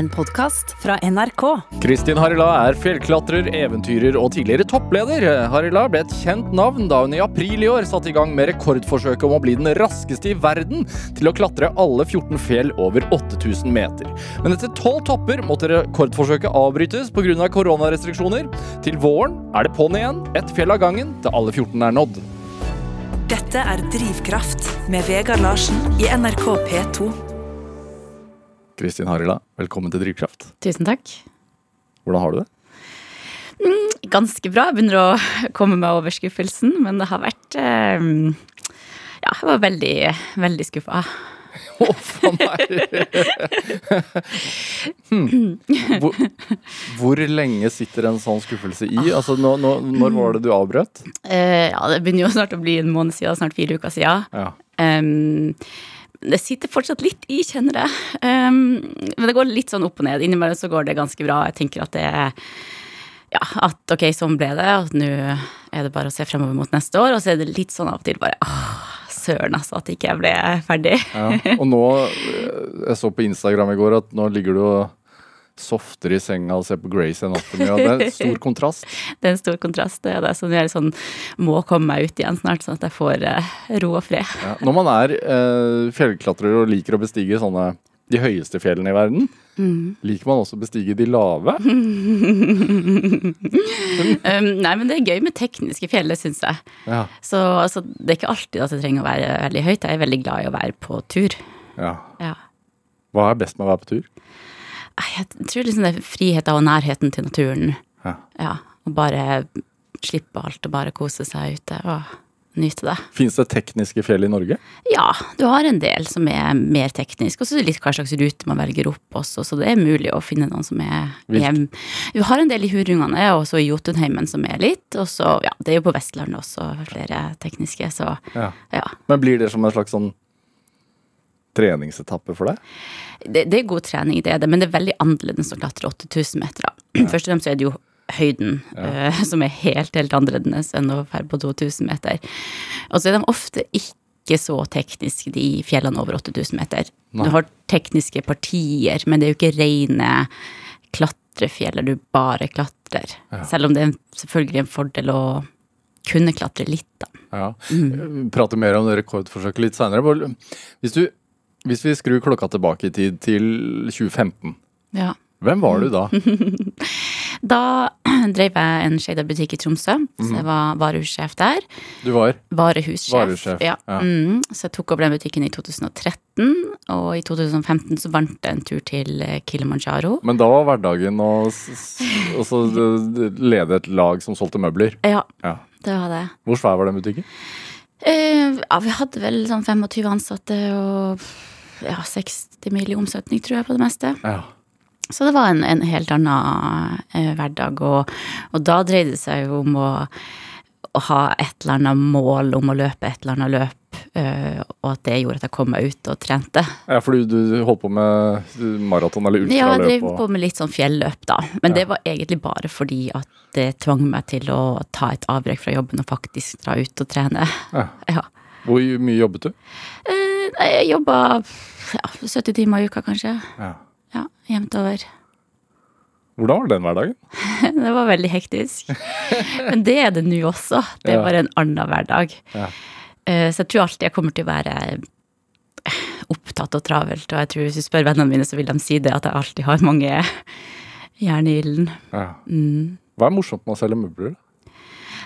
en podkast fra NRK. Kristin Harila er fjellklatrer, eventyrer og tidligere toppleder. Harila ble et kjent navn da hun i april i år satte i gang med rekordforsøket om å bli den raskeste i verden til å klatre alle 14 fjell over 8000 meter. Men etter tolv topper måtte rekordforsøket avbrytes pga. Av koronarestriksjoner. Til våren er det på'n igjen, ett fjell av gangen til alle 14 er nådd. Dette er Drivkraft med Vegard Larsen i NRK P2. Kristin Harila, velkommen til Drivkraft. Tusen takk. Hvordan har du det? Ganske bra. Jeg begynner å komme meg over skuffelsen, men det har vært eh, Ja, jeg var veldig, veldig skuffa. Huff oh, a meg! hmm. hvor, hvor, lenge sitter en sånn skuffelse i? Altså, nå, nå, når var det du avbrøt? Uh, ja, Det begynner jo snart å bli en måned siden, snart fire uker siden. Ja. Um, det sitter fortsatt litt i, kjenner jeg. Um, men det går litt sånn opp og ned. Innimellom så går det ganske bra. Jeg tenker at det er ja, at ok, sånn ble det, at nå er det bare å se fremover mot neste år. Og så er det litt sånn av og til bare åh, søren, altså, at ikke jeg ble ferdig. ja, og nå, jeg så på Instagram i går at nå ligger du og softer i senga og ser på Grace Anatomy. Og det er en stor kontrast. det er en stor kontrast. Det er det som jeg sånn, må komme meg ut igjen snart, sånn at jeg får uh, ro og fred. Ja, når man er uh, fjellklatrer og liker å bestige sånne de høyeste fjellene i verden. Mm. Liker man også å bestige de lave? um, nei, men det er gøy med tekniske fjell, det syns jeg. Ja. Så altså, det er ikke alltid at det trenger å være veldig høyt. Jeg er veldig glad i å være på tur. Ja. ja. Hva er best med å være på tur? Jeg tror liksom det er friheten og nærheten til naturen. Ja. ja. Og bare slippe alt og bare kose seg ute. og nyte det. Fins det tekniske fjell i Norge? Ja, du har en del som er mer teknisk. Og så er det litt hva slags rute man velger opp også, så det er mulig å finne noen som er hjemme. Vi har en del i Hurungane og så i Jotunheimen som er litt. Og så, ja, det er jo på Vestlandet også flere tekniske, så ja. ja. Men blir det som en slags sånn treningsetappe for deg? Det, det, er god trening, det er det, men det er veldig annerledes å klatre 8000 meter. Ja. Først og fremst er det jo høyden, ja. uh, som er helt, helt annerledes enn å ferde på 2000 meter. Og så er de ofte ikke så tekniske, de fjellene over 8000 meter. Nei. Du har tekniske partier, men det er jo ikke rene klatrefjell der du bare klatrer. Ja. Selv om det er selvfølgelig en fordel å kunne klatre litt, da. Ja. Mm. Prate mer om det rekordforsøket litt seinere. Hvis, hvis vi skrur klokka tilbake i tid til 2015, ja. hvem var du da? Da drev jeg en shada butikk i Tromsø, så jeg mhm. var varehussjef der. Du var? Varehussjef. Varehussjef. Ja. ja. Mm, så jeg tok opp den butikken i 2013, og i 2015 så vant jeg en tur til eh, Kilimanjaro. Men da var hverdagen å lede et lag som solgte møbler? Ja, ja. det var det. Hvor svær var den butikken? Uh, ja, vi hadde vel sånn 25 ansatte og ja, 60 mill. i omsetning, tror jeg, på det meste. Ja. Så det var en, en helt annen eh, hverdag, og, og, da dreide det seg jo om å, å, ha et eller annet mål om å løpe et eller annet løp, eh, og at det gjorde at jeg kom meg ut og trente. Ja, fordi du, du holdt på med maraton eller ultraløp? Ja, jeg drev på med litt sånn fjelløp, da. Men ja. det var egentlig bare fordi at det tvang meg til å ta et avbrekk fra jobben og faktisk dra ut og trene. Ja. ja. Hvor mye jobbet du? Eh, jeg jobba ja, 70 timer i uka, kanskje. Ja ja, jevnt over. Hvordan var den hverdagen? det var veldig hektisk. Men det er det nå også. Det er bare en annen hverdag. Ja. Eh, så jeg tror alltid jeg kommer til å være opptatt og travelt. Og jeg tror hvis du spør vennene mine, så vil de si det at jeg alltid har mange jern i ilden. Ja. Mm. Hva er morsomt med å selge møbler?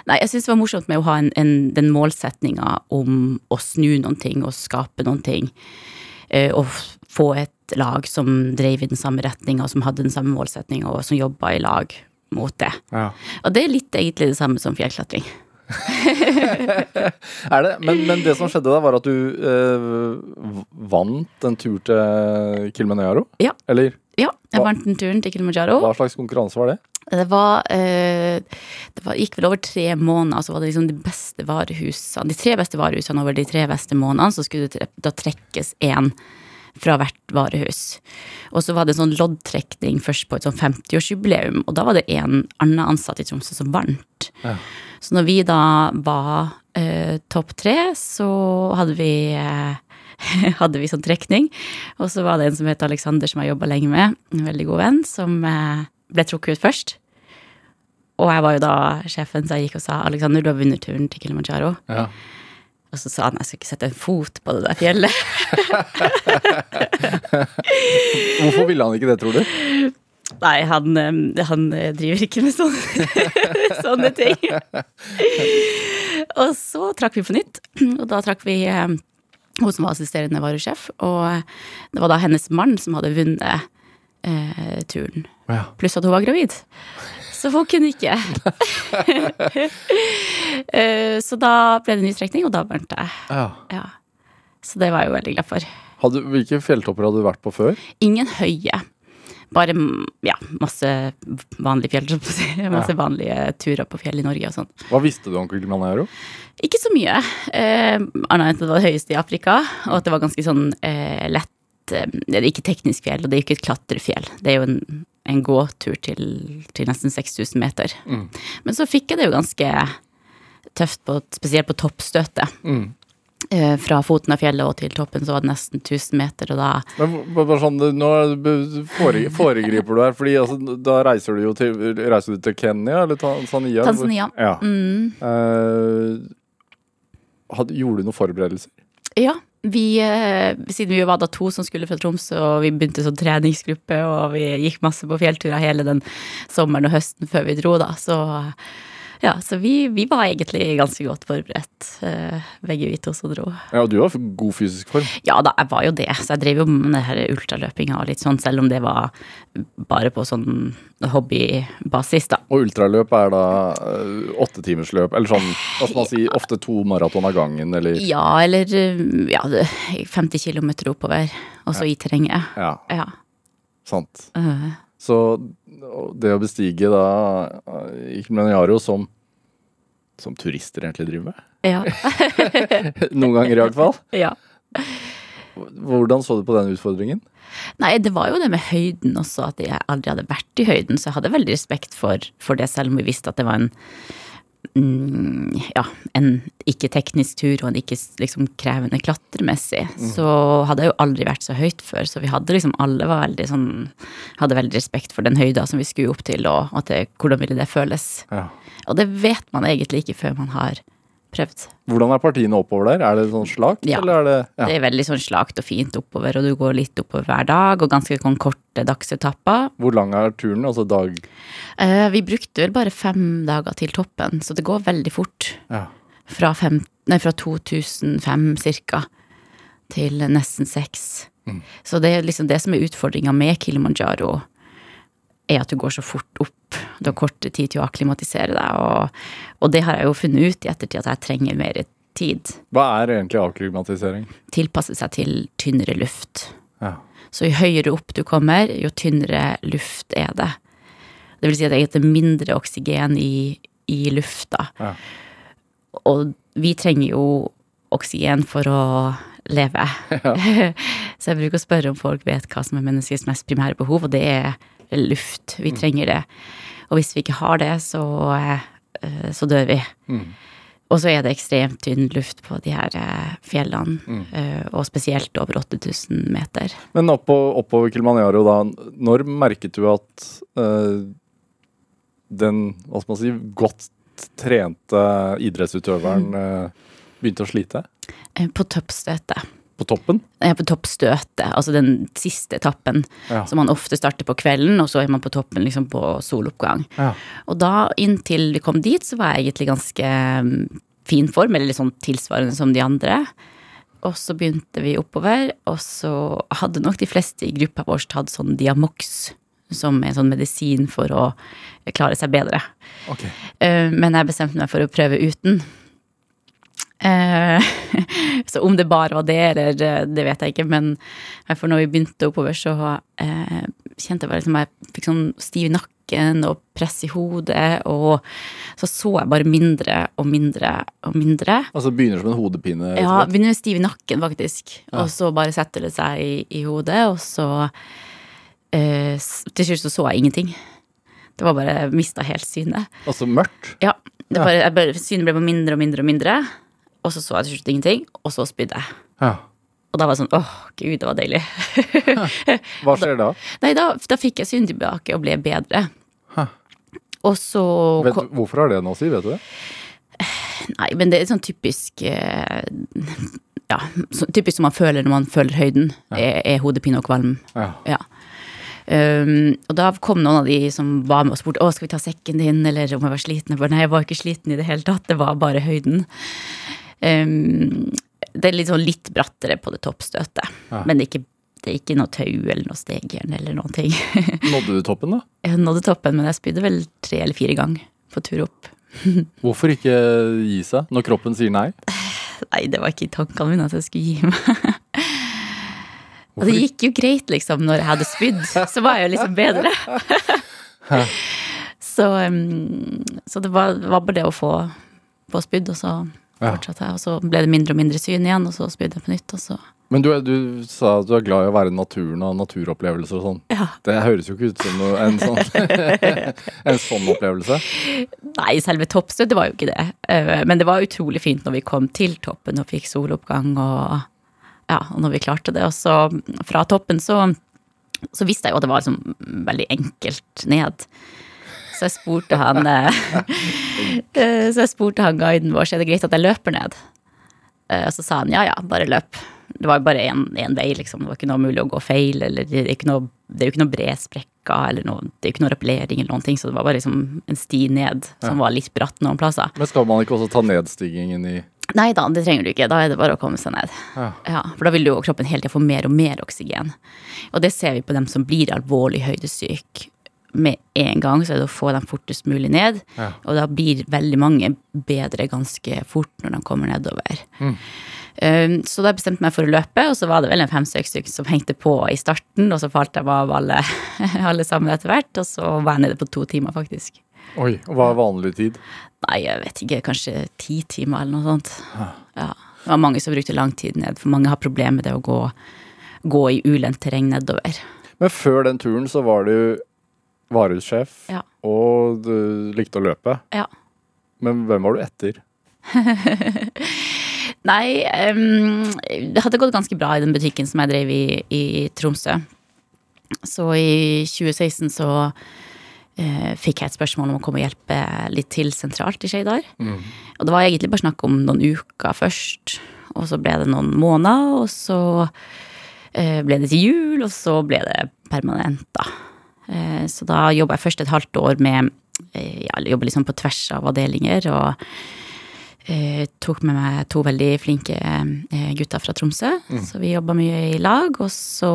Nei, jeg syns det var morsomt med å ha en, en, den målsetninga om å snu noen ting og skape noen ting. Eh, og få et lag som drev i den samme retninga, som hadde den samme målsetninga, og som jobba i lag mot det. Ja. Og det er litt egentlig det samme som fjellklatring. er det? Men, men, det som skjedde da, var at du eh, vant en tur til Kilimanjaro? Ja. Eller? Ja, jeg Hva? vant den turen til Kilimanjaro. Hva slags konkurranse var det? Det var, eh, det var, gikk vel over tre måneder, så var det liksom de beste varehusene, de tre beste varehusene over de tre beste månedene, så skulle det da trekkes én fra hvert varehus. Og så var det en sånn loddtrekning først på et sånn 50-årsjubileum, og da var det en annen ansatt i Tromsø som vant. Ja. Så når vi da var eh, topp tre, så hadde vi eh, hadde vi sånn trekning. Og så var det en som het Alexander, som jeg jobba lenge med, en veldig god venn, som eh, ble trukket ut først. Og jeg var jo da sjefen, så jeg gikk og sa Alexander, du har vunnet turen til Kilimanjaro. Ja. Og så sa han jeg skal ikke sette en fot på det der fjellet. Hvorfor ville han ikke det, tror du? Nei, han, eh, han driver ikke med sånne, sånne ting. Og så trakk vi på nytt, og da trakk vi eh, hun som var assisterende varusjef, og det var da hennes mann som hadde vunnet eh, turen. Ja. Pluss at hun var gravid. Så hun kunne ikke. Eh, så da ble det ny trekning, og da burnt jeg. Ja. Ja. Så det var jeg jo veldig glad for. Hadde, hvilke fjelltopper hadde du vært på før? Ingen høye. Bare ja, masse vanlige fjell, masse vanlige turer på fjell i Norge og sånn. Hva visste du om Kilimanjaro? Ikke så mye, eh, annet enn at det var det høyeste i Afrika, og at det var ganske sånn eh, lett eh, Det er ikke teknisk fjell, og det er ikke et klatrefjell. Det er jo en, en gåtur til, til nesten 6000 meter. Mm. Men så fikk jeg det jo ganske tøft, på, spesielt på toppstøtet. Mm. Eh, fra foten av fjellet og til toppen så var det nesten 1000 meter, og da Men bare sånn, nå er foregriper du her, fordi altså, da reiser du jo til, reiser du til Kenya eller Tanzania? Tanzania. Ja. mm, Uh, had, gjorde du noen forberedelser? Ja, vi, eh, siden vi var da to som skulle fra Tromsø, og vi begynte som treningsgruppe, og vi gikk masse på fjellturer hele den sommeren og høsten før vi dro, da, så ja, så vi, vi var egentlig ganske godt forberedt, eh, begge vi to som dro. Ja, og du var god fysisk form. Ja da, jeg var jo det, så jeg drev jo med det her ultraløpinga og litt sånn, selv om det var bare på sånn hobbybasis, da. Og ultraløp er da uh, åttetimersløp, eller sånn, hva skal man si, ofte to maraton av gangen, eller Ja, eller eh, ja, 50 km oppover, og så i terrenget. Ja, Ja. sant. øh. Så det å bestige da Kilimanjaro som som turister egentlig driver med. Ja. Noen ganger i hvert fall. ja. Hvordan så du på den utfordringen? Nei, det var jo det med høyden også, at jeg aldri hadde vært i høyden, så jeg hadde veldig respekt for, for det, selv om vi visste at det var en ja, en ikke-teknisk tur og en ikke liksom krevende klatremessig. Så hadde jeg jo aldri vært så høyt før, så vi hadde liksom alle var veldig sånn Hadde veldig respekt for den høyda som vi skulle opp til, og at det, hvordan ville det føles. Ja. Og det vet man egentlig ikke før man har prøvd. Hvordan er partiene oppover der? Er det sånn slakt, Ja. eller er det ja. Det er veldig sånn slakt og fint oppover, og du går litt oppover hver dag, og ganske sånn korte dagsetapper. Hvor lang er turen? Altså dag Eh, vi brukte vel bare fem dager til toppen, så det går veldig fort. Ja. Fra, fem, nei, fra 2005 cirka til nesten seks. Så det er liksom det som er utfordringa med Kilimanjaro, er at du går så fort opp. Du har kort tid til å akklimatisere deg, og, og det har jeg jo funnet ut i ettertid at jeg trenger mer tid. Hva er egentlig avklimatisering? Tilpasse seg til tynnere luft. Ja. Så jo høyere opp du kommer, jo tynnere luft er det. Det vil si at det er mindre oksygen i, i lufta. Ja. Og vi trenger jo oksygen for å leve. Så jeg bruker å spørre om folk vet hva som er menneskets mest primære behov, og det er luft. Vi trenger det. Og hvis vi ikke har det, så, eh, så dør vi. Og så er det ekstremt tynn luft på de her eh, fjellene, mm. og spesielt over 8000 meter. Men oppå, oppover Kilimanjaro, da, når merket du at eh, den, hva skal man si, godt trente idrettsutøveren eh, begynte å slite? Eh, På toppstøtet. På toppen? Ja, På toppstøtet, altså den siste etappen, Ja. som man ofte starter på kvelden, og så er man på toppen liksom på soloppgang. Ja. Og da, inntil vi kom dit, så var jeg egentlig ganske mm, fin form, eller litt sånn tilsvarende som de andre. Og så begynte vi oppover, og så hadde nok de fleste i gruppa vår tatt sånn Diamox, som er sånn medisin for å klare seg bedre. Ok. Eh, Men jeg bestemte meg for å prøve uten. Eh, Så om det bare var det, eller eh, det vet jeg ikke, men for når vi begynte oppover, så eh, kjente jeg bare liksom jeg fikk sånn stiv nakken og press i hodet, og så så jeg bare mindre og mindre og mindre. Altså begynner som en hodepine? Ja, begynner med stiv nakken, faktisk. Ja. Og så bare setter det seg i, i hodet, og så eh, Til slutt så så jeg ingenting. Det var bare mista helt synet. Altså mørkt? Ja. Det bare, bare, synet ble bare mindre og mindre og mindre. Og så så jeg til slutt ingenting, og så spydde jeg. Ja. Og da var jeg sånn åh, gud, det var deilig. Hva skjer da? Nei, da, da fikk jeg synet tilbake og ble bedre. Hæ. Og så Vet, hvorfor har det noe å si, vet du det? Nei, men det er sånn typisk eh, Ja, så, typisk som man føler når man føler høyden, er, er hodepine og kvalm. Ja. Ja. Um, og da kom noen av de som var med og spurte å, skal vi ta sekken din, eller om jeg var sliten. Jeg bare, nei, jeg var ikke sliten i det hele tatt, det var bare høyden. Um, det er sånn litt brattere på det toppstøtet, Ja. men det er, ikke, det er ikke noe tau eller noe stegjern eller noen ting. Nådde du toppen, da? Jeg nådde toppen, men jeg spydde vel tre eller fire ganger på tur opp. Hvorfor ikke gi seg når kroppen sier nei? Nei, det var ikke i tankene mine at jeg skulle gi meg. Og det gikk jo greit, liksom, når jeg hadde spydd. Så var jeg jo liksom bedre. så, um, så det var, var bare det å få, få spydd, og så Ja. fortsatte jeg. Og så ble det mindre og mindre syn igjen, og så spydde jeg på nytt, og så Men du, du sa at du er glad i å være i naturen og naturopplevelser og sånn. Ja. Det høres jo ikke ut som noe, en, sånn, en sånn opplevelse. Nei, selve toppstøtet var jo ikke det. Eh, Men det var utrolig fint når vi kom til toppen og fikk soloppgang og ja, og når vi klarte det. Og så fra toppen så, så visste jeg jo at det var liksom veldig enkelt ned. Så jeg spurte han eh, eh, Så jeg spurte han guiden vår så er det greit at jeg løper ned. Eh, Og så sa han ja ja, bare løp. Det var jo bare én vei, liksom. Det var ikke noe mulig å gå feil. Eller det er, ikke noe, det jo ikke noe bred sprekker, eller noe, det er jo ikke noe rappellering eller noen ting. Så det var bare liksom en sti ned som var litt bratt noen plasser. Men skal man ikke også ta nedstigningen i Nei da, det trenger du ikke. Da er det bare å komme seg ned. Ja. Ja, For da vil jo kroppen hele tida få mer og mer oksygen. Og det ser vi på dem som blir alvorlig høydesyke. Med en gang så er det å få dem fortest mulig ned. Ja. Og da blir veldig mange bedre ganske fort når de kommer nedover. Um, så da bestemte jeg meg for å løpe, og så var det vel en fem-seks stykker som hengte på i starten, og så falt jeg av alle, alle sammen etter hvert, og så var jeg nede på to timer, faktisk. Oi, og hva er vanlig tid? Nei, jeg vet ikke, kanskje ti timer eller noe sånt. Ja. Det var mange som brukte lang tid ned, for mange har problemer med det å gå, gå i ulendt terreng nedover. Men før den turen så var du varehussjef, Ja. og du likte å løpe. Ja. Men hvem var du etter? Nei, um, det hadde gått ganske bra i den butikken som jeg drev i i Tromsø. Så i 2016 så uh, fikk jeg et spørsmål om å komme og hjelpe litt til sentralt i Skeidar. Og det var egentlig bare snakk om noen uker først, og så ble det noen måneder, og så uh, ble det til jul, og så ble det permanent, da. Eh, så da jobba jeg først et halvt år med eh, Ja, jobba liksom på tvers av avdelinger, og eh, tok med meg to veldig flinke eh, gutter fra Tromsø. Så vi jobba mye i lag. Og så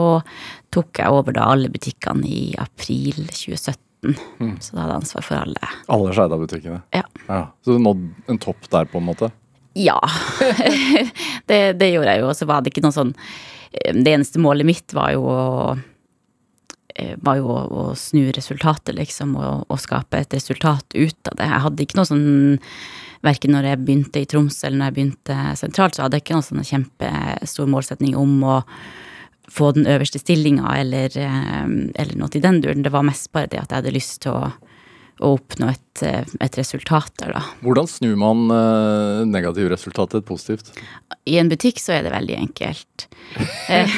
tok jeg over da alle butikkene i april 2017. Så da hadde jeg ansvar for alle. Alle Skeida-butikkene. Ja. Ja. Så du nådde en topp der, på en måte? Ja. det, det gjorde jeg jo. Og så var det ikke noe sånn Det eneste målet mitt var jo å var jo å, å snu resultatet, liksom, og, og skape et resultat ut av det. Jeg hadde ikke noe sånn Verken når jeg begynte i Troms eller når jeg begynte sentralt, så hadde jeg ikke noen sånn kjempestor målsetning om å få den øverste stillinga eller, eh, eller noe i den duren. Det var mest bare det at jeg hadde lyst til å, å oppnå et, eh, et resultat der, da. Hvordan snur man uh, negative resultat til et positivt? I en butikk så er det veldig enkelt. Eh,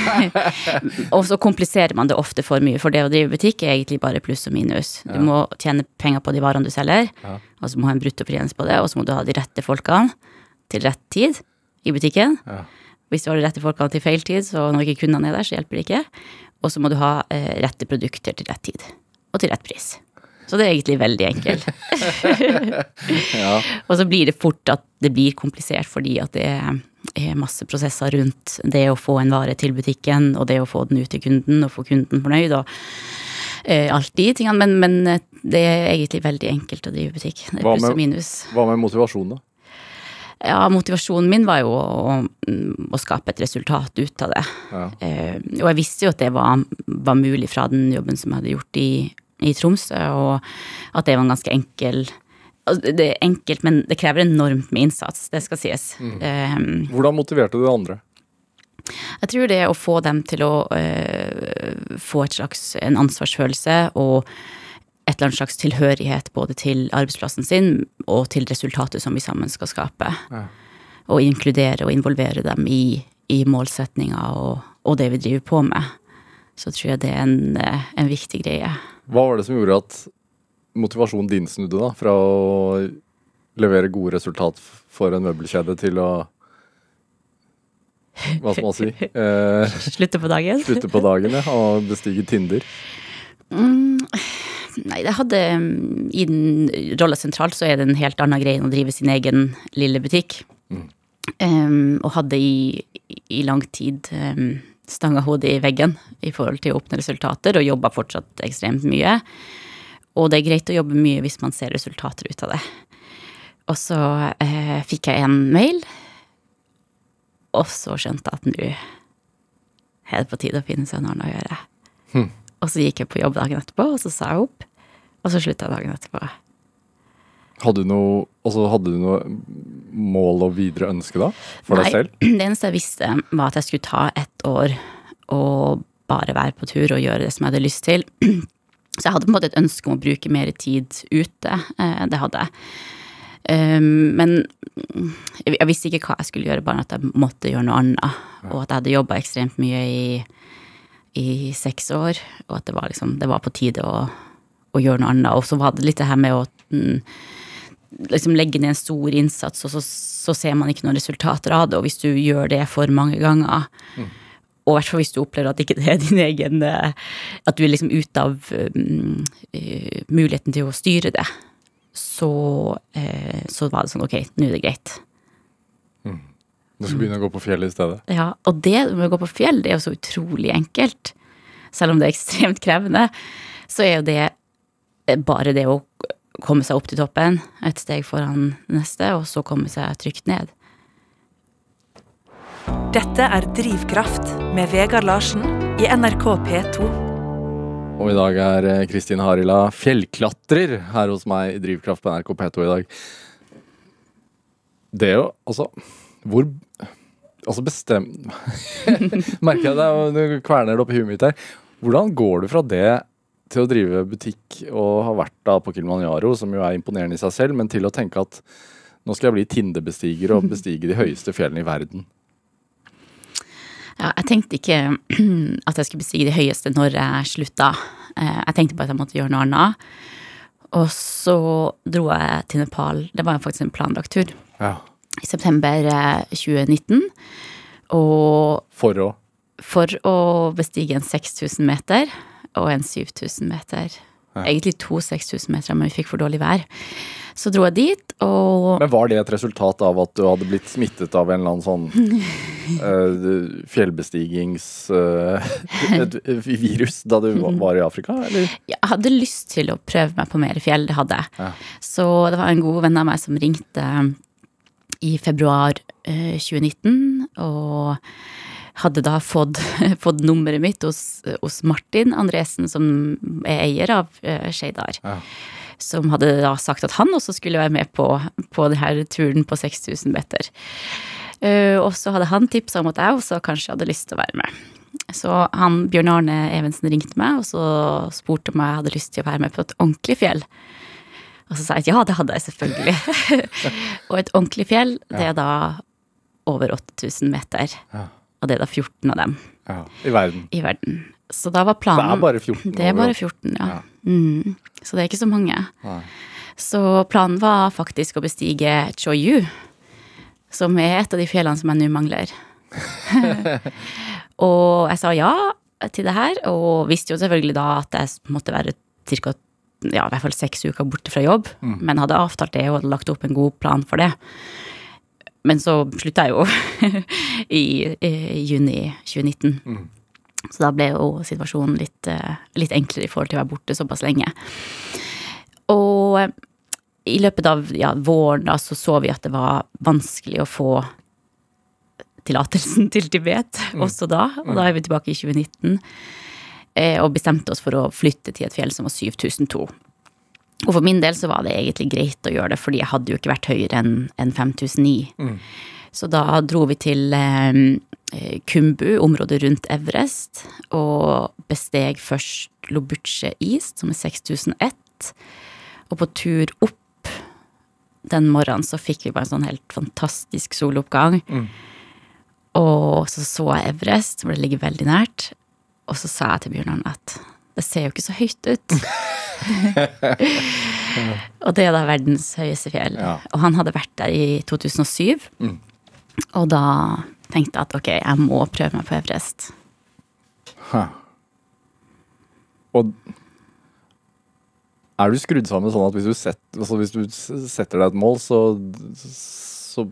og så kompliserer man det ofte for mye, for det å drive butikk er egentlig bare pluss og minus. Du må tjene penger på de varene du selger, Ja. og så må du ha en bruttofortjeneste på det, og så må du ha de rette folkene til rett tid i butikken. Ja. Hvis du har de rette folkene til feil tid, så når ikke kundene er der, så hjelper det ikke. Og så må du ha eh, rette produkter til rett tid, og til rett pris. Så det er egentlig veldig enkelt. Ja. Og så blir det fort at det blir komplisert fordi at det er masse prosesser rundt det å få en vare til butikken, og det å få den ut til kunden, og få kunden fornøyd, og eh, alt de tingene. Men, men eh, det er egentlig veldig enkelt å drive butikk. Det er pluss med- og minus. Hva med motivasjonen, da? Ja, motivasjonen min var jo å, å skape et resultat ut av det. Ja. Eh, og jeg visste jo at det var, var mulig fra den jobben som jeg hadde gjort i, i Tromsø, og at det var en ganske enkel Det er enkelt, men det krever enormt med innsats, det skal sies. Eh, Hvordan motiverte du andre? jeg tror det å få dem til å eh, få et slags, en ansvarsfølelse og et eller annet slags tilhørighet både til arbeidsplassen sin og til resultatet som vi sammen skal skape. Ja. Og inkludere og involvere dem i, i målsettinga og, og, det vi driver på med, så tror jeg det er en, eh, en viktig greie. Hva var det som gjorde at motivasjonen din snudde, da? Fra å levere gode resultat for en møbelkjede til å Hva skal man si? Eh, slutte på dagen? Slutte på dagen, ja. Og bestige Tinder. Mm, nei, det hadde mm, I den rolla sentralt så er det en helt annen greie enn å drive sin egen lille butikk. Mm. Um, og hadde i, i lang tid um, stanga hodet i veggen i forhold til å oppnå resultater, og jobba fortsatt ekstremt mye. Og det er greit å jobbe mye hvis man ser resultater ut av det. Og så eh, fikk jeg en mail, og så skjønte jeg at nå er det på tide å finne seg noe å gjøre. Hm. Og så gikk jeg på jobb dagen etterpå, og så sa jeg opp. Og så slutta jeg dagen etterpå. Hadde du, noe, altså hadde du noe mål og videre ønske da? For Nei, deg selv? Det eneste jeg visste, var at jeg skulle ta ett år og bare være på tur og gjøre det som jeg hadde lyst til. Så jeg hadde på en måte et ønske om å bruke mer tid ute. Eh, det hadde jeg. Ehm, men jeg visste ikke hva jeg skulle gjøre, bare at jeg måtte gjøre noe annet. Og at jeg hadde jobba ekstremt mye i i seks år, og at det var, liksom, det var på tide å, å, gjøre noe annet. Og så var det litt det her med å mm, liksom legge ned en stor innsats, og så, så, ser man ikke noen resultater av det. Og hvis du gjør det for mange ganger, mm. og i hvert fall hvis du opplever at ikke det er din egen eh, At du er liksom ute av um, muligheten til å styre det, så, uh, så var det sånn ok, nå er det greit. Du skal begynne å gå på fjell i stedet? Ja, og det med å gå på fjell, det er jo så utrolig enkelt. Selv om det er ekstremt krevende, så er jo det bare det å komme seg opp til toppen, et steg foran neste, og så komme seg trygt ned. Dette er Drivkraft med Vegard Larsen i NRK P2. Og i dag er eh, Kristin Harila fjellklatrer her hos meg i Drivkraft på NRK P2 i dag. Det er jo altså hvor Altså bestem... Merker jeg det, du kverner det oppi huet mitt her. Hvordan går du fra det til å drive butikk og ha vært da på Kilimanjaro, som jo er imponerende i seg selv, men til å tenke at nå skal jeg bli Tinder-bestiger og bestige de høyeste fjellene i verden? Ja, jeg tenkte ikke at jeg skulle bestige de høyeste når jeg slutta. Eh, jeg tenkte bare at jeg måtte gjøre noe annet. Og så dro jeg til Nepal. Det var faktisk en planlagt tur. Ja i september 2019. Eh, og For å? For å bestige en 6000 meter og en 7000 meter. Ja. Egentlig to 6000 meter, men vi fikk for dårlig vær. Så dro jeg dit, og Men var det et resultat av at du hadde blitt smittet av en eller annen sånn uh, fjellbestigings... Uh, virus da du var i Afrika, eller? Jeg hadde lyst til å prøve meg på mer fjell, det hadde jeg. Ja. Så det var en god venn av meg som ringte i februar 2019, eh, og hadde da fått, fått nummeret mitt hos, hos, Martin Andresen, som er eier av uh, Shadar. Ja. Som hadde da sagt at han også skulle være med på, på denne turen på 6000 meter. Uh, og så hadde han tipsa om at jeg også kanskje hadde lyst til å være med. Så han, Bjørn Arne Evensen ringte meg og så spurte om jeg hadde lyst til å være med på et ordentlig fjell. Og så sa jeg ja, det hadde jeg selvfølgelig. og et ordentlig fjell, det er da over 8000 meter. Ja. Og det er da 14 av dem. Ja. I verden. I verden. Så da var planen Det er bare 14? Det er bare 14, ja. ja. Mm. Så det er ikke så mange. Nei. Så planen var faktisk å bestige Choyu, som er et av de fjellene som jeg nå mangler. og jeg sa ja til det her, og visste jo selvfølgelig da at jeg måtte være ca ja, i hvert fall seks uker borte fra jobb, mm. men hadde avtalt det og hadde lagt opp en god plan for det. Men så slutta jeg jo i, i, juni 2019. Mm. Så da ble jo situasjonen litt, eh, litt, enklere i forhold til å være borte såpass lenge. Og eh, i løpet av ja, våren da så, så vi at det var vanskelig å få tillatelsen til Tibet mm. også da, og da er vi tilbake i 2019. Eh, og bestemte oss for å flytte til et fjell som var 7002. Og for min del så var det egentlig greit å gjøre det, fordi jeg hadde jo ikke vært høyere enn en 5009. Mm. Så da dro vi til eh, Kumbu, området rundt Everest, og besteg først Lobuche East, som er 6001. Og på tur opp den morgenen så fikk vi bare en sånn helt fantastisk soloppgang. Mm. Og så så jeg Everest, som det ligger veldig nært. Og så sa jeg til Bjørnar at det ser jo ikke så høyt ut. og det er da verdens høyeste fjell. Ja. Og han hadde vært der i 2007. Og da tenkte jeg at ok, jeg må prøve meg på Everest. Og er du skrudd sammen sånn at hvis du, setter, altså hvis du setter deg et mål, så, så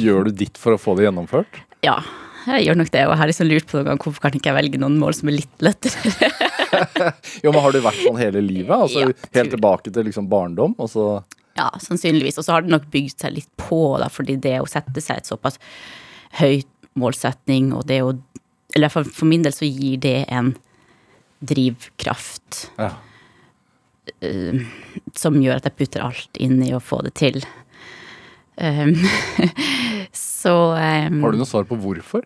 gjør du ditt for å få det gjennomført? Ja, jeg gjør nok det. Og jeg har liksom lurt på noen gang hvorfor kan ikke jeg velge noen mål som er litt lettere. Jo, men Har du vært sånn hele livet? Altså Ja, Helt tilbake til liksom barndom? Og så Ja, sannsynligvis. Og så har det nok bygd seg litt på, da, fordi det å sette seg et såpass høyt målsetning, og det å Eller for, for min del så gir det en drivkraft ja. som gjør at jeg putter alt inn i å få det til. Um, så um, Har du noe svar på hvorfor?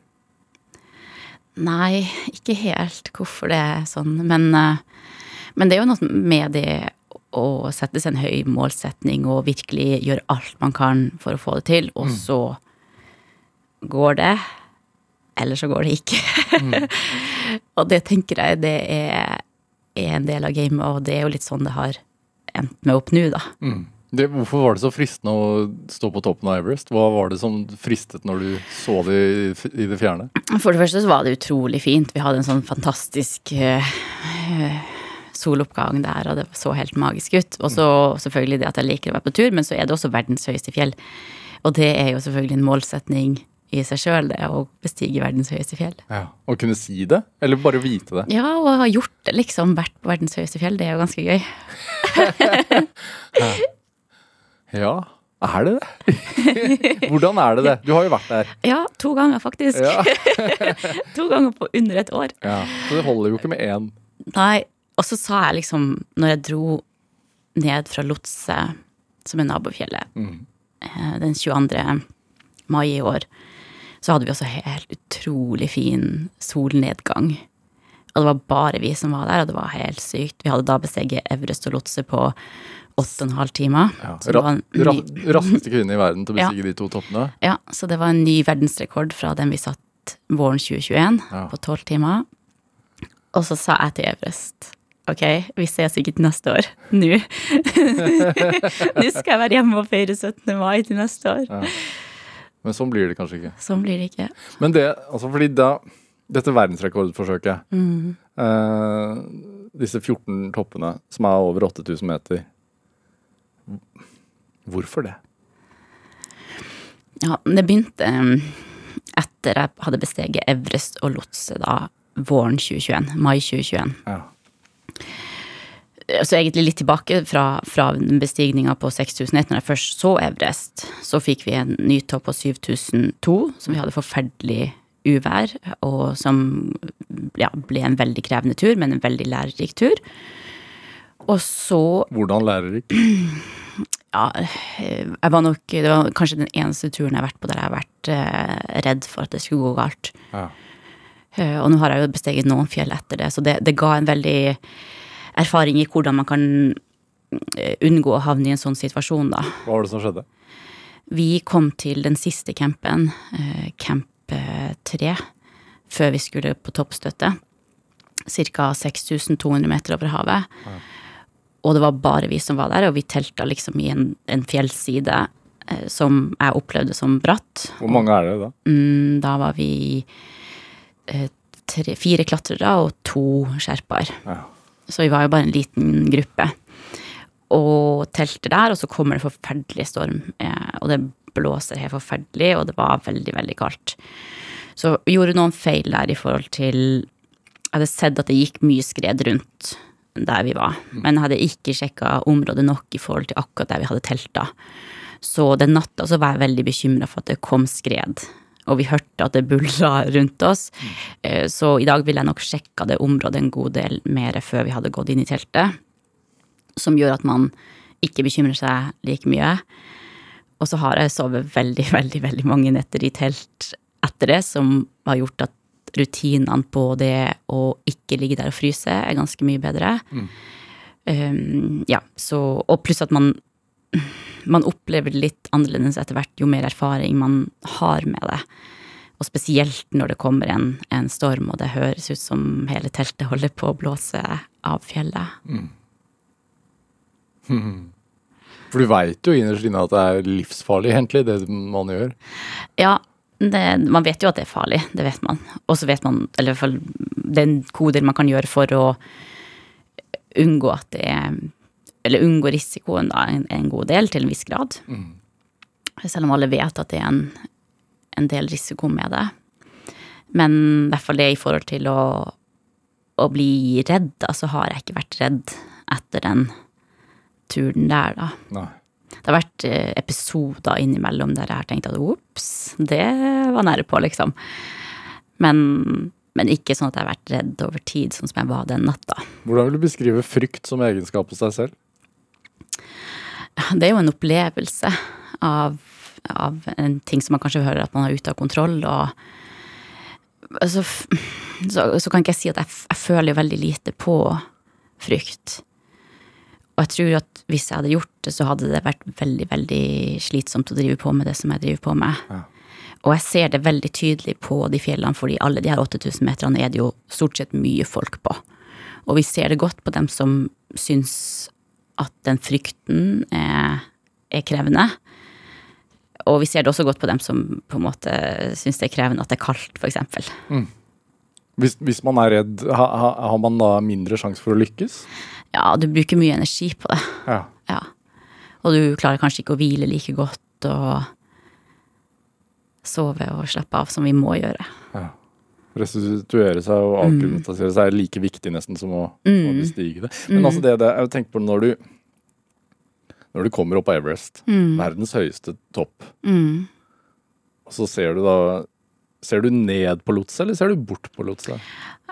Nei, ikke helt hvorfor det er sånn. Men, eh, men det er jo noe med det å sette seg en høy målsetning og virkelig gjøre alt man kan for å få det til, og så går det, eller så går det ikke. og det tenker jeg det er, er en del av gamet, og det er jo litt sånn det har endt med opp nå, da. Det, hvorfor var det så fristende å stå på toppen av Everest? Hva var det som fristet når du så det i, i det fjerne? For det første så var det utrolig fint. Vi hadde en sånn fantastisk eh, soloppgang der, og det så helt magisk ut. Og så selvfølgelig det at jeg liker å være på tur, men så er det også verdens høyeste fjell. Og det er jo selvfølgelig en målsetning i seg sjøl, det å bestige verdens høyeste fjell. Ja, Å kunne si det? Eller bare vite det? Ja, og ha gjort det, liksom. Vært på verdens høyeste fjell, det er jo ganske gøy. Ja, er det det? Hvordan er det det? Du har jo vært der. Ja, to ganger, faktisk. Ja. to ganger på under et år. ja. Så det holder jo ikke med én. Nei, og så sa jeg liksom, når jeg dro ned fra Lotse, som er nabofjellet, mm. den 22. mai i år, så hadde vi også helt utrolig fin solnedgang. Og det var bare vi som var der, og det var helt sykt. Vi hadde da besteget Everest og Lotse på åtte og en halv timer. Ja. Raskeste kvinne i verden til å Ja. de to toppene. ja, så det var en ny verdensrekord fra den vi satt våren 2021, Ja. på tolv timer. Og så sa jeg til Everest Ok, vi ses sikkert neste år. Nå. Nå skal jeg være hjemme og feire 17. mai til neste år. Men sånn blir det kanskje ikke. Sånn blir det ikke. Men det, altså fordi da Dette verdensrekordforsøket Mm. eh, Disse 14 toppene som er over 8000 meter Hvorfor det? Ja, det begynte um, etter jeg hadde besteget Everest og Lotse da våren 2021. Mai 2021. Ja. Så egentlig litt tilbake fra, fra bestigninga på 6001, når jeg først så Everest, så fikk vi en ny topp på 7002, som vi hadde forferdelig uvær, og som ja, ble en veldig krevende tur, men en veldig lærerik tur. Og så Hvordan lærerik? ja, eh, jeg var nok Det var kanskje den eneste turen jeg har vært på der jeg har vært eh, redd for at det skulle gå galt. Ja. Uh, og nå har jeg jo besteget noen fjell etter det, så det, det ga en veldig erfaring i hvordan man kan eh, unngå å havne i en sånn situasjon, da. Hva var det som skjedde? Vi kom til den siste campen, eh, camp eh, 3, før vi skulle på toppstøtte. Ca. 6200 meter over havet. Og det var bare vi som var der, og vi telta liksom i en, en fjellside eh, som jeg opplevde som bratt. Hvor mange er det da? Mm, da var vi eh, tre, fire klatrere og to sherpaer. Ja. Så vi var jo bare en liten gruppe. Og telte der, og så kommer det forferdelig storm. Eh, og det blåser helt forferdelig, og det var veldig, veldig kaldt. Så vi gjorde noen feil der i forhold til Jeg hadde sett at det gikk mye skred rundt der vi var, men hadde ikke sjekka området nok i forhold til akkurat der vi hadde telta. Så den natta så var jeg veldig bekymra for at det kom skred. Og vi hørte at det buldra rundt oss. Eh, Så i dag ville jeg nok sjekka det området en god del mer før vi hadde gått inn i teltet. Som gjør at man ikke bekymrer seg like mye. Og så har jeg sovet veldig, veldig, veldig mange netter i telt etter det, som har gjort at rutinene på det å ikke ligge der og fryse er ganske mye bedre. Um, ja, så Og pluss at man man opplever det litt annerledes etter hvert jo mer erfaring man har med det. Og spesielt når det kommer en, en storm, og det høres ut som hele teltet holder på å blåse av fjellet. For du veit jo innerst inne at det er livsfarlig, egentlig, det man gjør. Ja, det, man vet jo at det er farlig, det vet man. Og så vet man, eller i hvert fall det er del man kan gjøre for å unngå at det er Eller unngå risikoen da, en, en god del, til en viss grad. Selv om alle vet at det er en, en del risiko med det. Men i hvert fall det i forhold til å, å bli redd, da, så har jeg ikke vært redd etter den turen der, da. Nei. Det har vært eh, episoder innimellom der jeg har tenkt at ops, det var nære på, liksom. Men, men ikke sånn at jeg har vært redd over tid, sånn som jeg var den natta. Hvordan vil du beskrive frykt som egenskap hos deg selv? Det er jo en opplevelse av, av en ting som man kanskje hører at man er ute av kontroll, og altså, så, så kan ikke jeg si at jeg, jeg føler jo veldig lite på frykt. Og jeg tror at hvis jeg hadde gjort det, så hadde det vært veldig, veldig slitsomt å drive på med det som jeg driver på med. Ja. Og jeg ser det veldig tydelig på de fjellene, fordi alle de her 8000 meterne er det jo stort sett mye folk på. Og vi ser det godt på dem som syns at den frykten er, er krevende. Og vi ser det også godt på dem som på en måte syns det er krevende at det er kaldt, f.eks. Hvis, hvis man er redd, ha, ha, har man da mindre sjanse for å lykkes? Ja, du bruker mye energi på det. Ja. Ja. Og du klarer kanskje ikke å hvile like godt og sove og slappe av som vi må gjøre. ja. Restituere seg og avklimatisere seg er like viktig nesten som å, å bestige det. Men altså det, det jeg tenker på når du når du kommer opp på Everest, verdens høyeste topp, og så ser du da Ser du ned på Lotse, eller ser du bort på Lotse?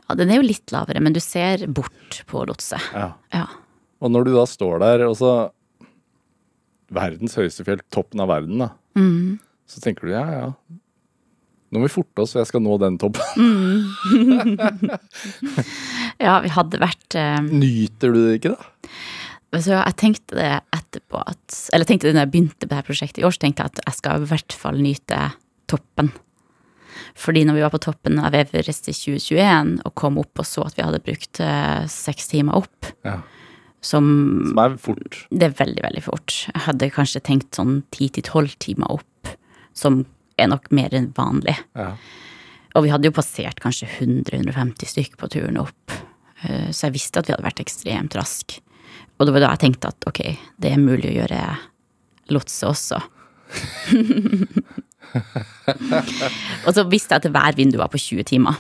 Ja, Den er jo litt lavere, men du ser bort på Lotse. Ja. Ja. Og når du da står der, og så Verdens høyeste fjell, toppen av verden, da. Så tenker du ja, ja. Nå må vi forte oss, for jeg skal nå den toppen. ja, vi hadde vært eh, Nyter du det ikke, da? Så jeg tenkte det etterpå at Eller jeg tenkte det når jeg begynte på det her prosjektet i år, så tenkte jeg at jeg skal i hvert fall nyte toppen. Fordi når vi var på toppen av Everest i 2021 og kom opp og så at vi hadde brukt eh, seks timer opp, Ja. Som Som er fort. Det er veldig, veldig fort. Jeg hadde kanskje tenkt sånn ti til tolv timer opp, som er nok mer enn vanlig. Ja. Og vi hadde jo passert kanskje 100-150 stykk på turen opp, Eh, så jeg visste at vi hadde vært ekstremt raske. Og det var da jeg tenkte at ok, det er mulig å gjøre lotse også. og så visste jeg at værvinduet var på 20 timer,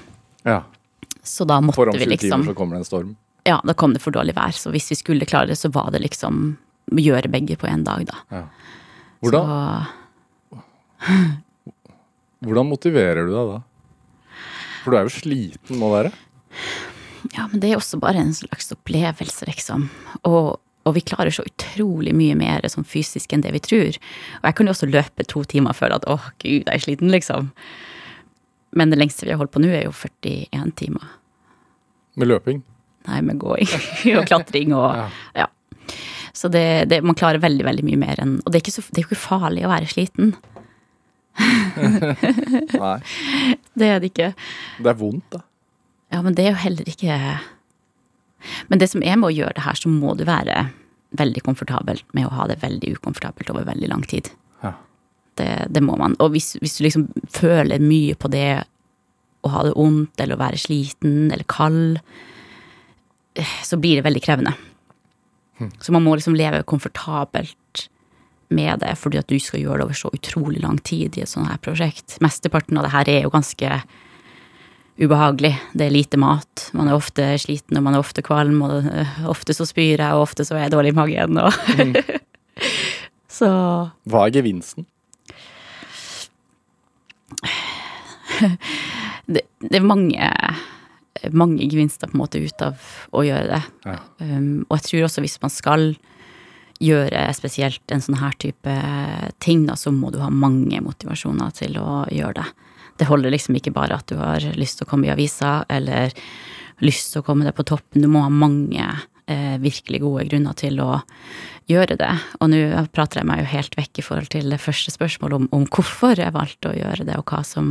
ja. så da måtte For om vi 20 liksom timer så kommer det en storm. Ja, da kom det for dårlig vær, så hvis vi skulle klare det, så var det liksom å gjøre begge på én dag, da. Hvordan, Så, hvordan motiverer du deg da? For du er jo sliten må være. ja, men det er også bare en slags opplevelse, liksom. Og, og vi klarer så utrolig mye mer sånn fysisk enn det vi tror. Og jeg kunne jo også løpe to timer før at åh, gud, jeg er sliten, liksom. Men det lengste vi har holdt på nå, er jo 41 timer. Med løping. Nei, med gåing og klatring og ja. Så det, det, man klarer veldig, veldig mye mer enn Og det er, så, det er jo ikke farlig å være sliten. Nei. Det er det ikke. Det er vondt, da. Ja, men det er jo heller ikke Men det som er med å gjøre det her, så må du være veldig komfortabel med å ha det veldig ukomfortabelt over veldig lang tid. Ja. Det, det må man. Og hvis, hvis du liksom føler mye på det å ha det vondt eller å være sliten eller kald, så blir det veldig krevende. Så man må liksom leve komfortabelt med det, fordi at du skal gjøre det over så utrolig lang tid i et sånt her prosjekt. Mesteparten av det her er jo ganske ubehagelig. Det er lite mat. Man er ofte sliten, og man er ofte kvalm, og øh, ofte så spyr jeg, og ofte så er jeg dårlig i magen, og Så Hva er gevinsten? det, det er mange mange gevinster på en måte ut av å gjøre det. Ja. Um, og jeg tror også hvis man skal gjøre spesielt en sånn her type ting, da, så må du ha mange motivasjoner til å gjøre det. Det holder liksom ikke bare at du har lyst til å komme i avisa, eller lyst til å komme deg på toppen. Du må ha mange virkelig gode grunner til å gjøre det. Og nå prater jeg meg jo helt vekk i forhold til det første spørsmålet om, om hvorfor jeg valgte å gjøre det, og hva som,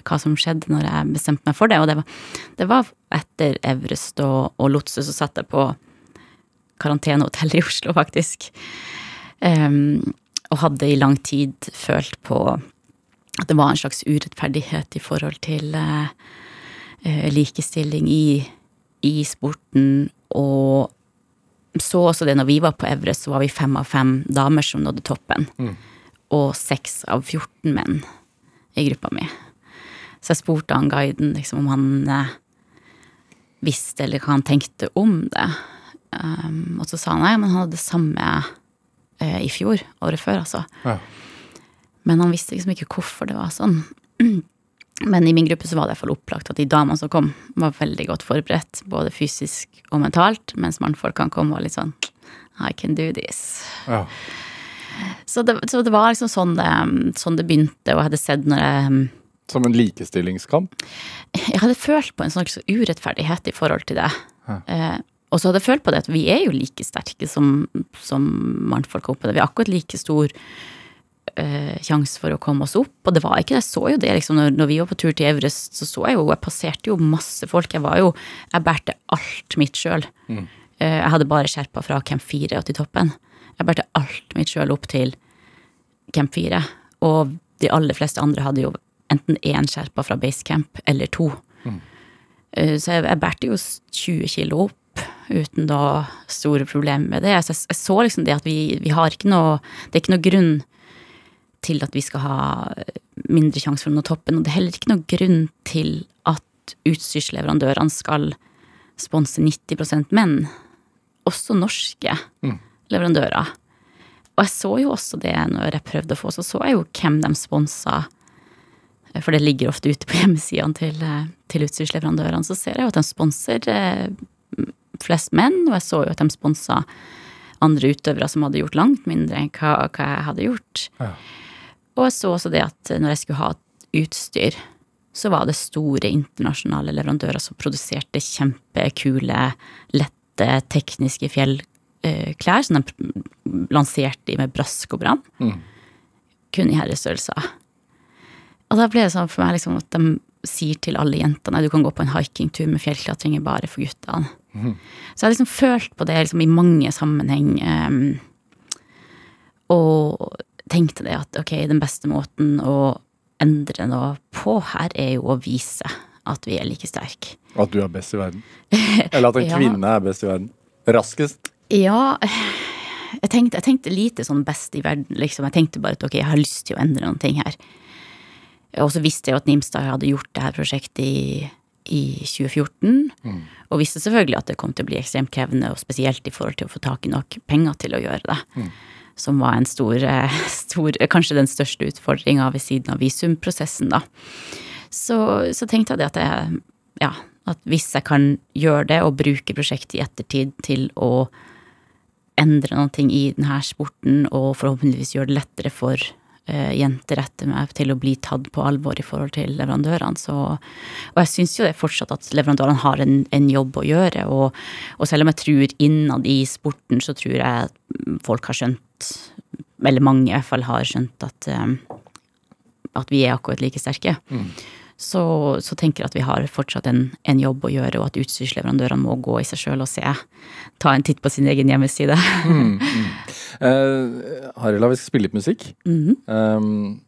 hva som skjedde når jeg bestemte meg for det. Og det var, det var etter Everest og, og Lotse så satt jeg på karantenehotell i Oslo, faktisk. Um, og hadde i lang tid følt på at det var en slags urettferdighet i forhold til uh, likestilling i, i sporten, og så også det når vi var på Everest, så var vi fem av fem damer som nådde toppen. Mm. Og seks av 14 menn i gruppa mi. Så jeg spurte han guiden liksom, om han eh, visste eller hva han tenkte om det. Um, og så sa han nei, men han hadde det samme eh, i fjor. Året før, altså. Ja. Men han visste liksom ikke hvorfor det var sånn. Men i min gruppe så var det i hvert fall opplagt at de damene som kom, var veldig godt forberedt, både fysisk og mentalt, mens mannfolkene kom og var litt sånn I can do this. Ja. Så, det, så, det, var liksom sånn det, sånn det begynte, og jeg hadde sett når jeg Som en likestillingskamp? Jeg hadde følt på en sånn urettferdighet i forhold til det. Ja. Eh, og så hadde jeg følt på det at vi er jo like sterke som, som mannfolk oppe der. Vi er akkurat like stor eh, sjanse for å komme oss opp. Og det var ikke det. Jeg så jo det liksom, når, når vi var på tur til Everest, så så jeg jo Jeg passerte jo masse folk. Jeg var jo Jeg bærte alt mitt sjøl. Mm. Eh, jeg hadde bare skjerpa fra Camp 4 og til toppen. Jeg bærte alt mitt sjøl opp til Camp 4. Og de aller fleste andre hadde jo enten én skjerpa fra base camp eller to. Mm. Eh, så jeg, jeg bærte jo 20 kilo opp uten da store problemer med det. Så jeg, jeg, så liksom det at vi, vi har ikke noe Det er ikke noe grunn til at vi skal ha mindre sjanse for å nå toppen. Og det er heller ikke noen grunn til at utstyrsleverandørene skal sponse 90 menn. Også norske mm. leverandører. Og jeg så jo også det når jeg prøvde å få, så så jeg jo hvem de sponsa. For det ligger ofte ute på hjemmesidene til, til utstyrsleverandørene. Så ser jeg jo at de sponser eh, flest menn, og jeg så jo at de sponsa andre utøvere som hadde gjort langt mindre enn hva, hva jeg hadde gjort. Ja. Og jeg så også det at når jeg skulle ha utstyr, så var det store internasjonale leverandører som produserte kjempekule, lette, tekniske fjellklær som de lanserte i med brask og bram. Mm. Kun i herrestørrelser. Og da ble det sånn for meg liksom at de sier til alle jentene du kan gå på en hikingtur med fjellklatring bare for guttene. Mm. Så jeg har liksom følt på det liksom i mange sammenheng. Um, og tenkte det at ok, den beste måten å endre noe på her, er jo å vise at vi er like sterke. At du er best i verden? Eller at en ja. kvinne er best i verden? Raskest? Ja. Jeg tenkte, jeg tenkte, lite sånn best i verden, liksom. Jeg tenkte bare at ok, jeg har lyst til å endre noen ting her. Og så visste jeg jo at Nimstad hadde gjort det her prosjektet i, i 2014. Mm. Og visste selvfølgelig at det kom til å bli ekstremt krevende, og spesielt i forhold til å få tak i nok penger til å gjøre det. Mm som var en stor, eh, stor Kanskje den største utfordringa ved siden av visumprosessen, da. Så, så, tenkte jeg at jeg Ja, at hvis jeg kan gjøre det og bruke prosjektet i ettertid til å endre noe i denne sporten, og forhåpentligvis gjøre det lettere for jenter etter meg til å bli tatt på alvor i forhold til leverandørene. Så, og jeg syns jo det fortsatt at leverandørene har en, en jobb å gjøre. Og, og, selv om jeg tror innad i sporten, så tror jeg folk har skjønt eller mange i hvert fall har skjønt at, um, at vi er akkurat like sterke. Mm. Så, så, tenker jeg at vi har fortsatt en, en, jobb å gjøre, og at utstyrsleverandørene må gå i seg sjøl og se. Ta en titt på sin egen hjemmeside. mm, mm. Uh, Harila, vi skal spille litt musikk. -hmm. Um,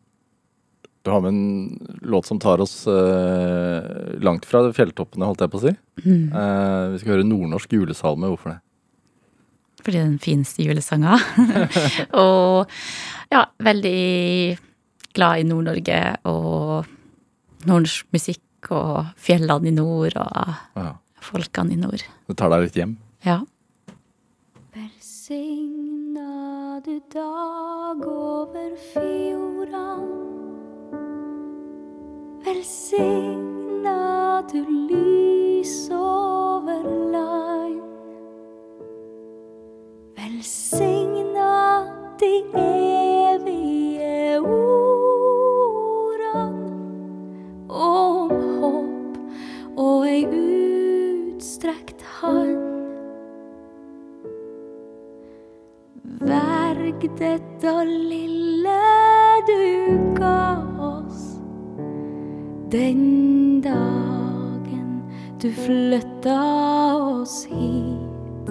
du har med en låt som tar oss uh, langt fra fjelltoppene, holdt jeg på å si. Uh, vi skal høre nordnorsk julesalme. Hvorfor det? fordi det er den fineste julesanga. og ja, veldig glad i Nord-Norge og nordnorsk musikk og fjellene i nord og ja. folkene i nord. Du tar deg litt hjem? Ja. Velsigna du dag over fjorda. Velsigna du lys over land. Velsigna de evige orda om håp og ei utstrekt hand. Sorg dette lille du ga oss. Den dagen du flytta oss hit.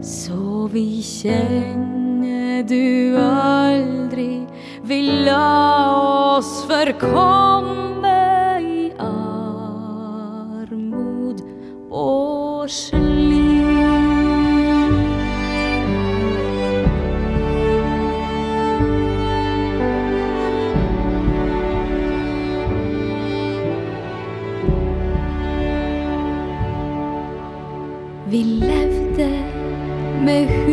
Så vi kjenner du aldri vil la oss forkomme i armod og slit. Med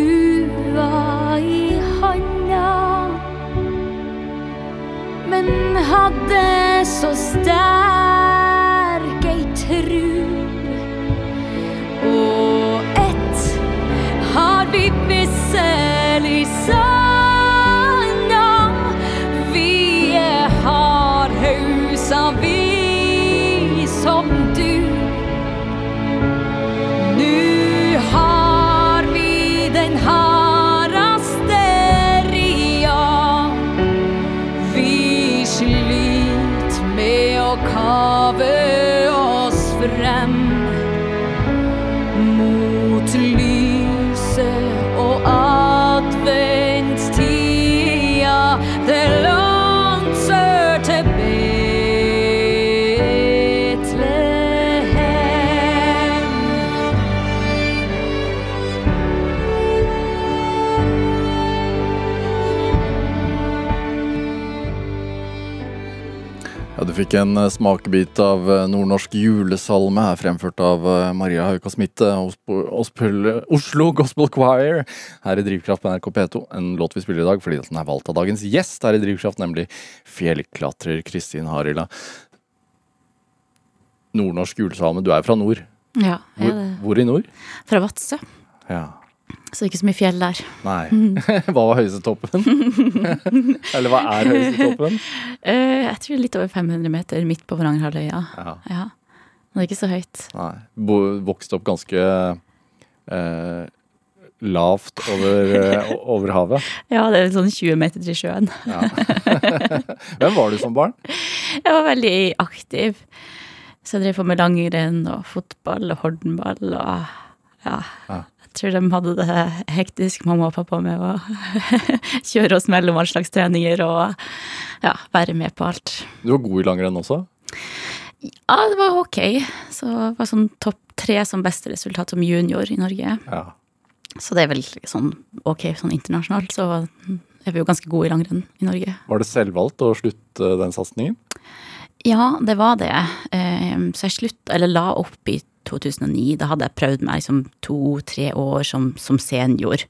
fikk en eh, smakebit av eh, nordnorsk julesalme her fremført av eh, Maria Hauka Smitte, Oslo Gospel Choir, her i Drivkraft på NRK P2. En låt vi spiller i dag fordi den er valgt av dagens gjest her i Drivkraft, nemlig fjellklatrer Kristin Harila. Nordnorsk julesalme, du er fra nord. Ja, Hvor, er det hvor i nord? fra Vadsø. Ja. Så ikke så mye fjell der. Nei. Hva var høyeste toppen? Eller hva er høyeste toppen? Eh, jeg tror litt over 500 meter midt på Varangerhalvøya. Ja. Ja. Det er ikke så høyt. Nei. Bo, vokste opp ganske eh, lavt over, eh, over havet. Ja, det er sånn 20 meter til sjøen. Ja. Hvem var du som barn? Jeg var veldig aktiv. Så jeg drev på med langrenn og fotball og hordenball og ja. Ja. Tror de hadde det hektisk, mamma og pappa, med å kjøre oss mellom all slags treninger og ja, være med på alt. Du var god i langrenn også? Ja, det var ok. Så det var sånn topp tre som beste resultat som junior i Norge. Ja. Så det er vel sånn ok sånn internasjonalt, så er vi jo ganske gode i langrenn i Norge. Var det selvvalgt å slutte den satsingen? Ja, det var det. Eh, Så jeg slutta, eller la opp i 2009. Da hadde jeg prøvd meg liksom to-tre år som, som senior.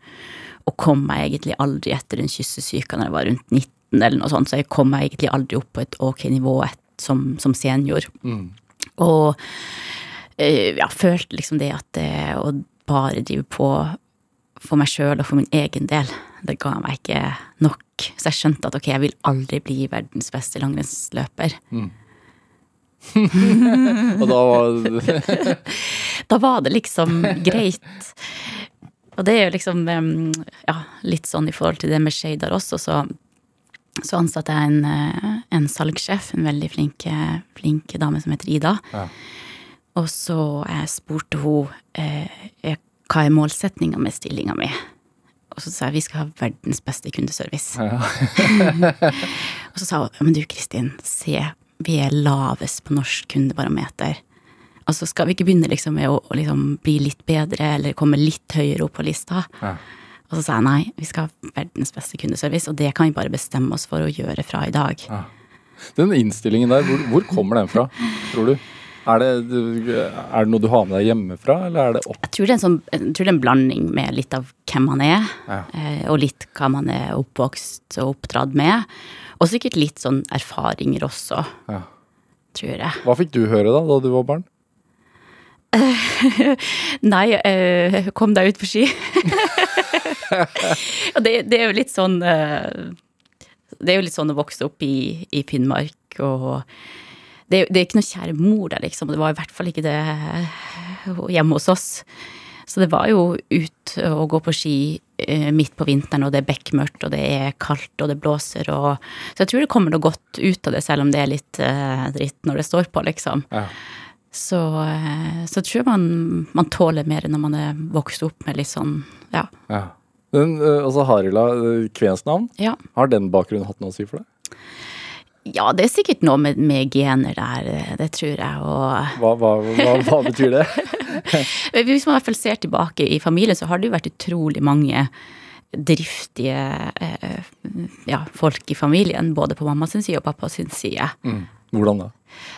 Og kom meg egentlig aldri etter den kyssesyka når jeg var rundt 19 eller noe sånt. Så jeg kom meg egentlig aldri opp på et ok nivå et, som, som senior. Og jeg ja, følte liksom det at det å bare drive på for meg sjøl og for min egen del, det ga meg ikke nok. Så jeg skjønte at ok, jeg vil aldri bli verdens beste langrennsløper. Og da var Da var det liksom greit. Og det er jo liksom ja, litt sånn i forhold til det med shader også, så, så ansatte jeg en, eh, en salgssjef, en veldig flink, flink dame som heter Ida. Ja. Og så jeg spurte hun eh, eh, hva er målsetninga med stillinga mi. Og så sa jeg vi skal ha verdens beste kundeservice. og så sa hun ja, men du Kristin, se, vi er lavest på norsk kundebarometer. Altså skal vi ikke begynne liksom med å, å liksom bli litt bedre eller komme litt høyere opp på lista? Ja. Og så sa jeg nei, vi skal ha verdens beste kundeservice, og det kan vi bare bestemme oss for å gjøre fra i dag. Den innstillingen der, hvor, hvor kommer den fra, tror du? Er det, er det noe du har med deg hjemmefra, eller er det opp... Jeg tror det er en, sånn, det er en blanding med litt av hvem man er, Ja. eh, og litt hva man er oppvokst og oppdratt med. Og sikkert litt sånn erfaringer også, Ja. tror jeg. Hva fikk du høre da, da du var barn? Nei, uh, kom deg ut på ski. og det, det er jo litt sånn uh, Det er jo litt sånn å vokse opp i, i Finnmark og det, det er ikke noe kjære mor der, liksom. Det var i hvert fall ikke det hjemme hos oss. Så det var jo ut og gå på ski eh, midt på vinteren, og det er bekmørkt, og det er kaldt, og det blåser, og Så jeg tror det kommer noe godt ut av det, selv om det er litt eh, dritt når det står på, liksom. Ja. Så, eh, så tror jeg man, man tåler mer når man er vokst opp med litt sånn, ja. ja. Men altså Harila, kvensk navn, ja. har den bakgrunnen hatt noe å si for deg? Ja, det er sikkert noe med, med gener der, det tror jeg, og Hva, hva, hva, hva betyr det? Hvis man i hvert fall ser tilbake i familien, så har det jo vært utrolig mange driftige eh, ja, folk i familien, både på mammas side og pappas side. Mm. Hvordan da?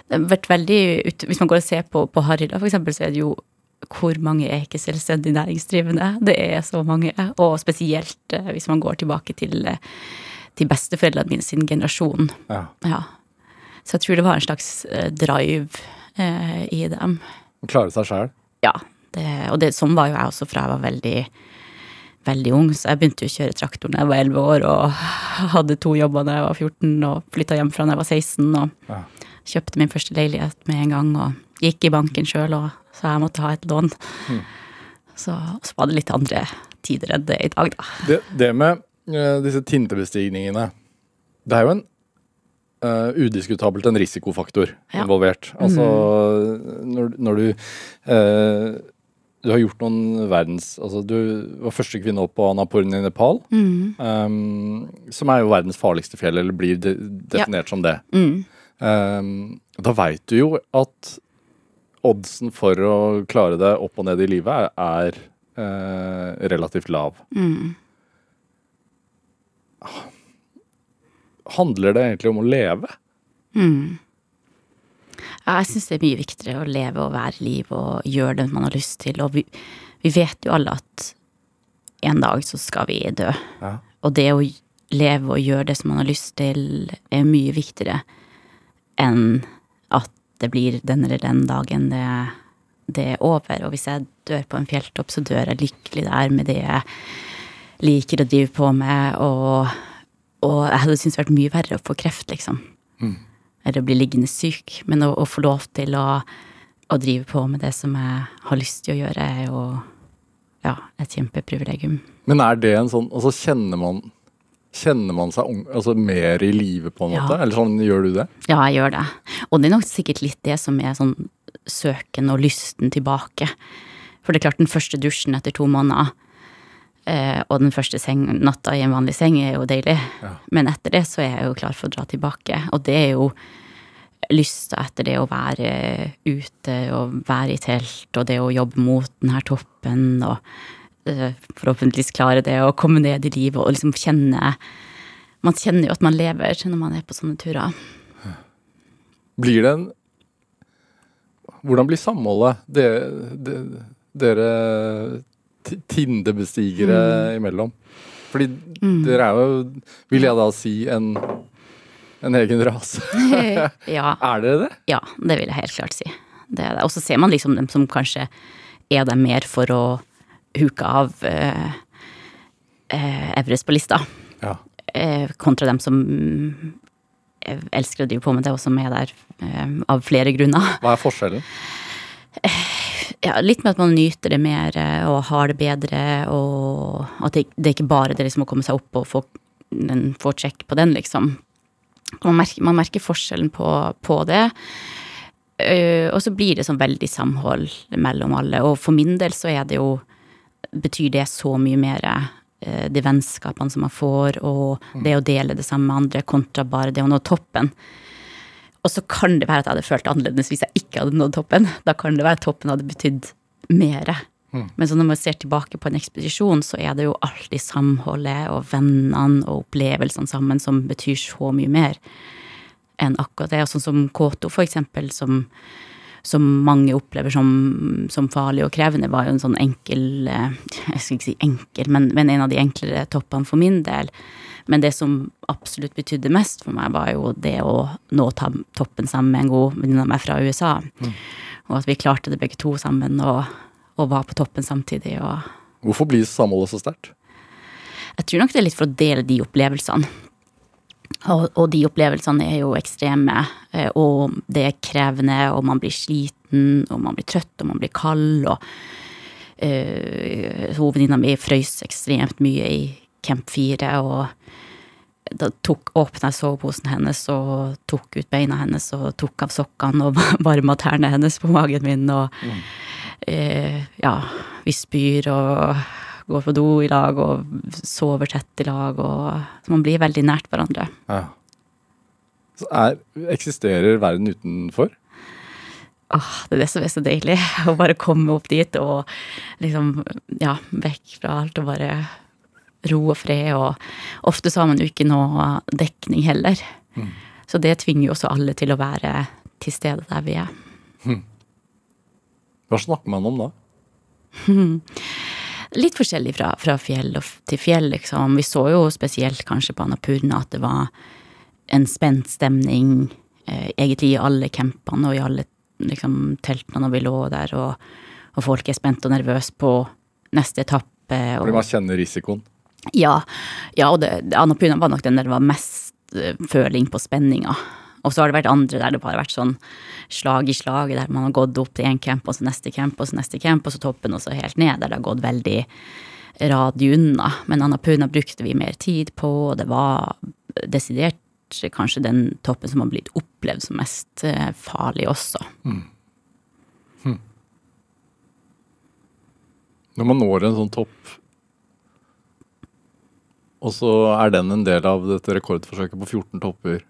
Det har vært veldig, ut- Hvis man går og ser på, på Harry, da, for eksempel, så er det jo hvor mange er ikke selvstendig næringsdrivende? Det er så mange. Og spesielt eh, hvis man går tilbake til, eh, til besteforeldrene mine sin generasjon. Ja. Ja. Så jeg tror det var en slags eh, drive eh, i dem. Klare seg sjæl? Ja, det, og det, sånn var jo jeg også fra jeg var veldig, veldig ung. Så jeg begynte jo å kjøre traktor da jeg var 11 år, og hadde to jobber da jeg var 14, og flytta hjemmefra da jeg var 16, og Ja. kjøpte min første leilighet med en gang, og gikk i banken sjøl og sa jeg måtte ha et lån. Så, så var det litt andre tider enn det i dag, da. Det, det med disse tintebestigningene Det er jo en uh, udiskutabelt en risikofaktor Ja. involvert. Altså når, når du uh, Du har gjort noen verdens Altså du var første kvinne opp på Annapurna i Nepal. eh, som er jo verdens farligste fjell, eller blir de, definert som det. Mm. Um, da veit du jo at oddsen for å klare det opp og ned i livet er, er uh, relativt lav. Mm. Handler det egentlig om å leve? Mm. Ja, jeg syns det er mye viktigere å leve og være liv og gjøre det man har lyst til. Og vi, vi vet jo alle at en dag så skal vi dø. Ja. Og det å leve og gjøre det som man har lyst til, er mye viktigere enn at det blir den eller den dagen det, det er over. Og hvis jeg dør på en fjelltopp, så dør jeg lykkelig der med det jeg liker å drive på med, og, og jeg hadde syntes det vært mye verre å få kreft, liksom. Eller å bli liggende syk. Men å, å få lov til å, å drive på med det som jeg har lyst til å gjøre, er jo ja, et kjempeprivilegium. Men er det en sånn Altså kjenner man Kjenner man seg altså mer i live, på en Ja. måte? Eller sånn, gjør du det? Ja, jeg gjør det. Og det er nok sikkert litt det som er sånn søken og lysten tilbake. For det er klart, den første dusjen etter to måneder, eh, og den første seng, natta i en vanlig seng, er jo deilig. Ja. Men etter det så er jeg jo klar for å dra tilbake. Og det er jo lysta etter det å være ute og være i telt, og det å jobbe mot den her toppen, og eh, forhåpentligvis klare det å komme ned i livet og liksom kjenne Man kjenner jo at man lever når man er på sånne turer. Blir det en Hvordan blir samholdet dere, det, dere Tindebestigere Mm. imellom? Fordi dere er jo, vil jeg da si, en, en egen rase. ja, Er dere det? ja, det vil jeg helt klart si. Det er det. Og så ser man liksom dem som kanskje er der mer for å huke av eh, eh, Everest på lista, Ja. eh, kontra dem som eh, elsker å drive på med det, og som er der eh, av flere grunner. Hva er forskjellen? Ja, litt med at man nyter det mer eh, og har det bedre, og at det, det er ikke bare det liksom å komme seg opp og få, den, få check på den, liksom. Man merker, man merker forskjellen på, på det. Uh, og så blir det sånn veldig samhold mellom alle. Og for min del så er det jo Betyr det så mye mer uh, de vennskapene som man får, og det å dele det samme med andre, kontra bare det å nå toppen. Og så kan det være at jeg hadde følt det annerledes hvis jeg ikke hadde nådd toppen. Da kan det være at toppen hadde betydd mere. Men så når man ser tilbake på en ekspedisjon, så er det jo alltid samholdet og vennene og opplevelsene sammen som betyr så mye mer enn akkurat det. Og sånn som K2, for eksempel, som, som mange opplever som, som farlig og krevende, var jo en sånn enkel eh, Jeg skal ikke si enkel, men, men en av de enklere toppene for min del. Men det som absolutt betydde mest for meg, var jo det å nå toppen sammen med en god venninne av meg fra USA. Og at vi klarte det begge to sammen, og, og var på toppen samtidig. Hvorfor blir samholdet så sterkt? jeg tror nok det er litt for å dele de opplevelsene. Og, og de opplevelsene er jo ekstreme, eh, og det er krevende, og man blir sliten, og man blir trøtt, og man blir kald, og øh, hovedvenninna mi frøys ekstremt mye i Camp 4, og da tok, åpna soveposen hennes og tok ut beina hennes og tok av sokkene og varma tærne hennes på magen min, og eh, ja, vi spyr og går på do i lag og sover tett i lag, og så man blir veldig nært hverandre. Ja. Så er, eksisterer verden utenfor? Åh, det er det som er så deilig. Å bare komme opp dit og liksom, ja, vekk fra alt og bare ro og fred. Og ofte så har man jo ikke noe dekning heller. Så det tvinger jo også alle til å være til stede der vi er. Hva snakker man om da? Litt forskjellig fra, fra fjell til fjell, liksom. Vi så jo spesielt kanskje på Annapurna at det var en spent stemning eh, egentlig i alle campene og i alle liksom, teltene når vi lå der, og, og folk er spent og nervøse på neste etappe. Og, Fordi man kjenner risikoen. Ja, ja, og det, var nok den der det var mest eh, føling på spenninga. Og så har det vært andre der det bare har vært sånn slag i slag, der man har gått opp til én camp, og så neste camp, og så neste camp, og så toppen, og så helt ned, der det har gått veldig radig unna. Men Annapurna brukte vi mer tid på, og det var desidert kanskje den toppen som har blitt opplevd som mest eh, farlig også. Når man når en sånn topp, og så er den en del av dette rekordforsøket på 14 topper,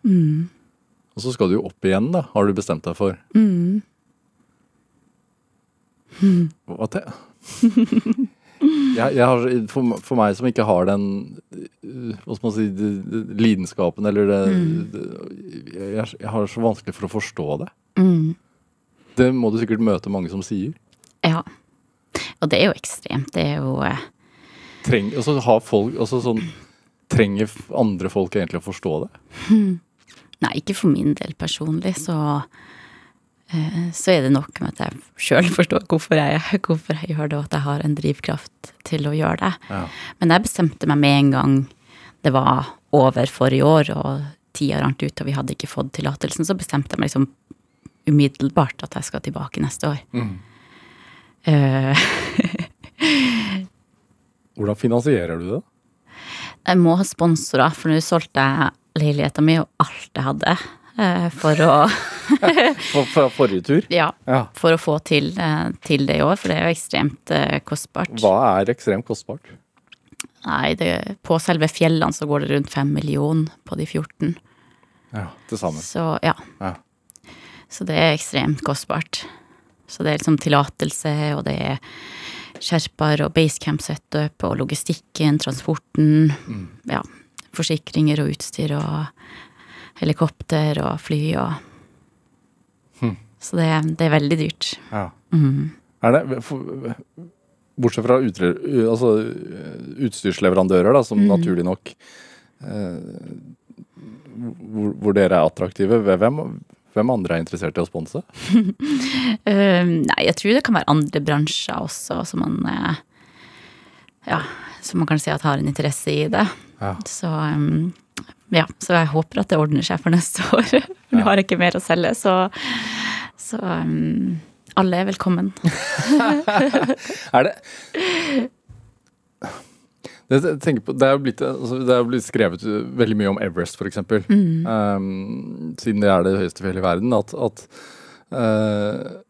og så skal du jo opp igjen, da, har du bestemt deg for. Hva te... Jeg, jeg har, for, for meg som ikke har den hva skal man si, lidenskapen eller det, det jeg, jeg har så vanskelig for å forstå det. Det må du sikkert møte mange som sier. Ja. Og det er jo ekstremt. Det er jo eh, Treng, altså, har folk, altså, sånn, trenger andre folk egentlig å forstå det? Nei, ikke for min del personlig, så eh, så er det nok med at jeg sjøl forstår hvorfor jeg, hvorfor jeg gjør det, og at jeg har en drivkraft til å gjøre det. Ja. Men jeg bestemte meg med en gang det var over forrige år, og tida rant ut, og vi hadde ikke fått tillatelsen, så bestemte jeg meg liksom umiddelbart at jeg skal tilbake neste år. Eh, Hvordan finansierer du det? Jeg må ha sponsorer, for nå solgte jeg leiligheten min og alt jeg hadde, eh, for å For, fra forrige tur? Ja. Ja. For å få til, eh, til det i år, for det er jo ekstremt eh, kostbart. Hva er ekstremt kostbart? Nei, det, på selve fjellene så går det rundt fem millioner på de 14. Ja, til sammen. Så ja. Ja. Så det er ekstremt kostbart. Så det er liksom tillatelse, og det er skjerper og basecamp setup og logistikken, transporten. Ja. Forsikringer og utstyr og helikopter og fly og Så det, det er veldig dyrt. Ja. Er det, for, bortsett fra utre, altså, utstyrsleverandører, da, som naturlig nok eh, hvor, hvor dere er attraktive, hvem, hvem andre er interessert i å sponse? Eh, nei, jeg tror det kan være andre bransjer også som man eh, Ja, som man kan si at har en interesse i det. Ja. Så um, ja, så jeg håper at det ordner seg for neste år. Nå har jeg ikke mer å selge, så, så um, alle er velkommen. Er det det, på, det, er blitt, altså, det er blitt skrevet veldig mye om Everest, f.eks. Mm. Um, siden det er det høyeste fjellet i verden. At, at uh,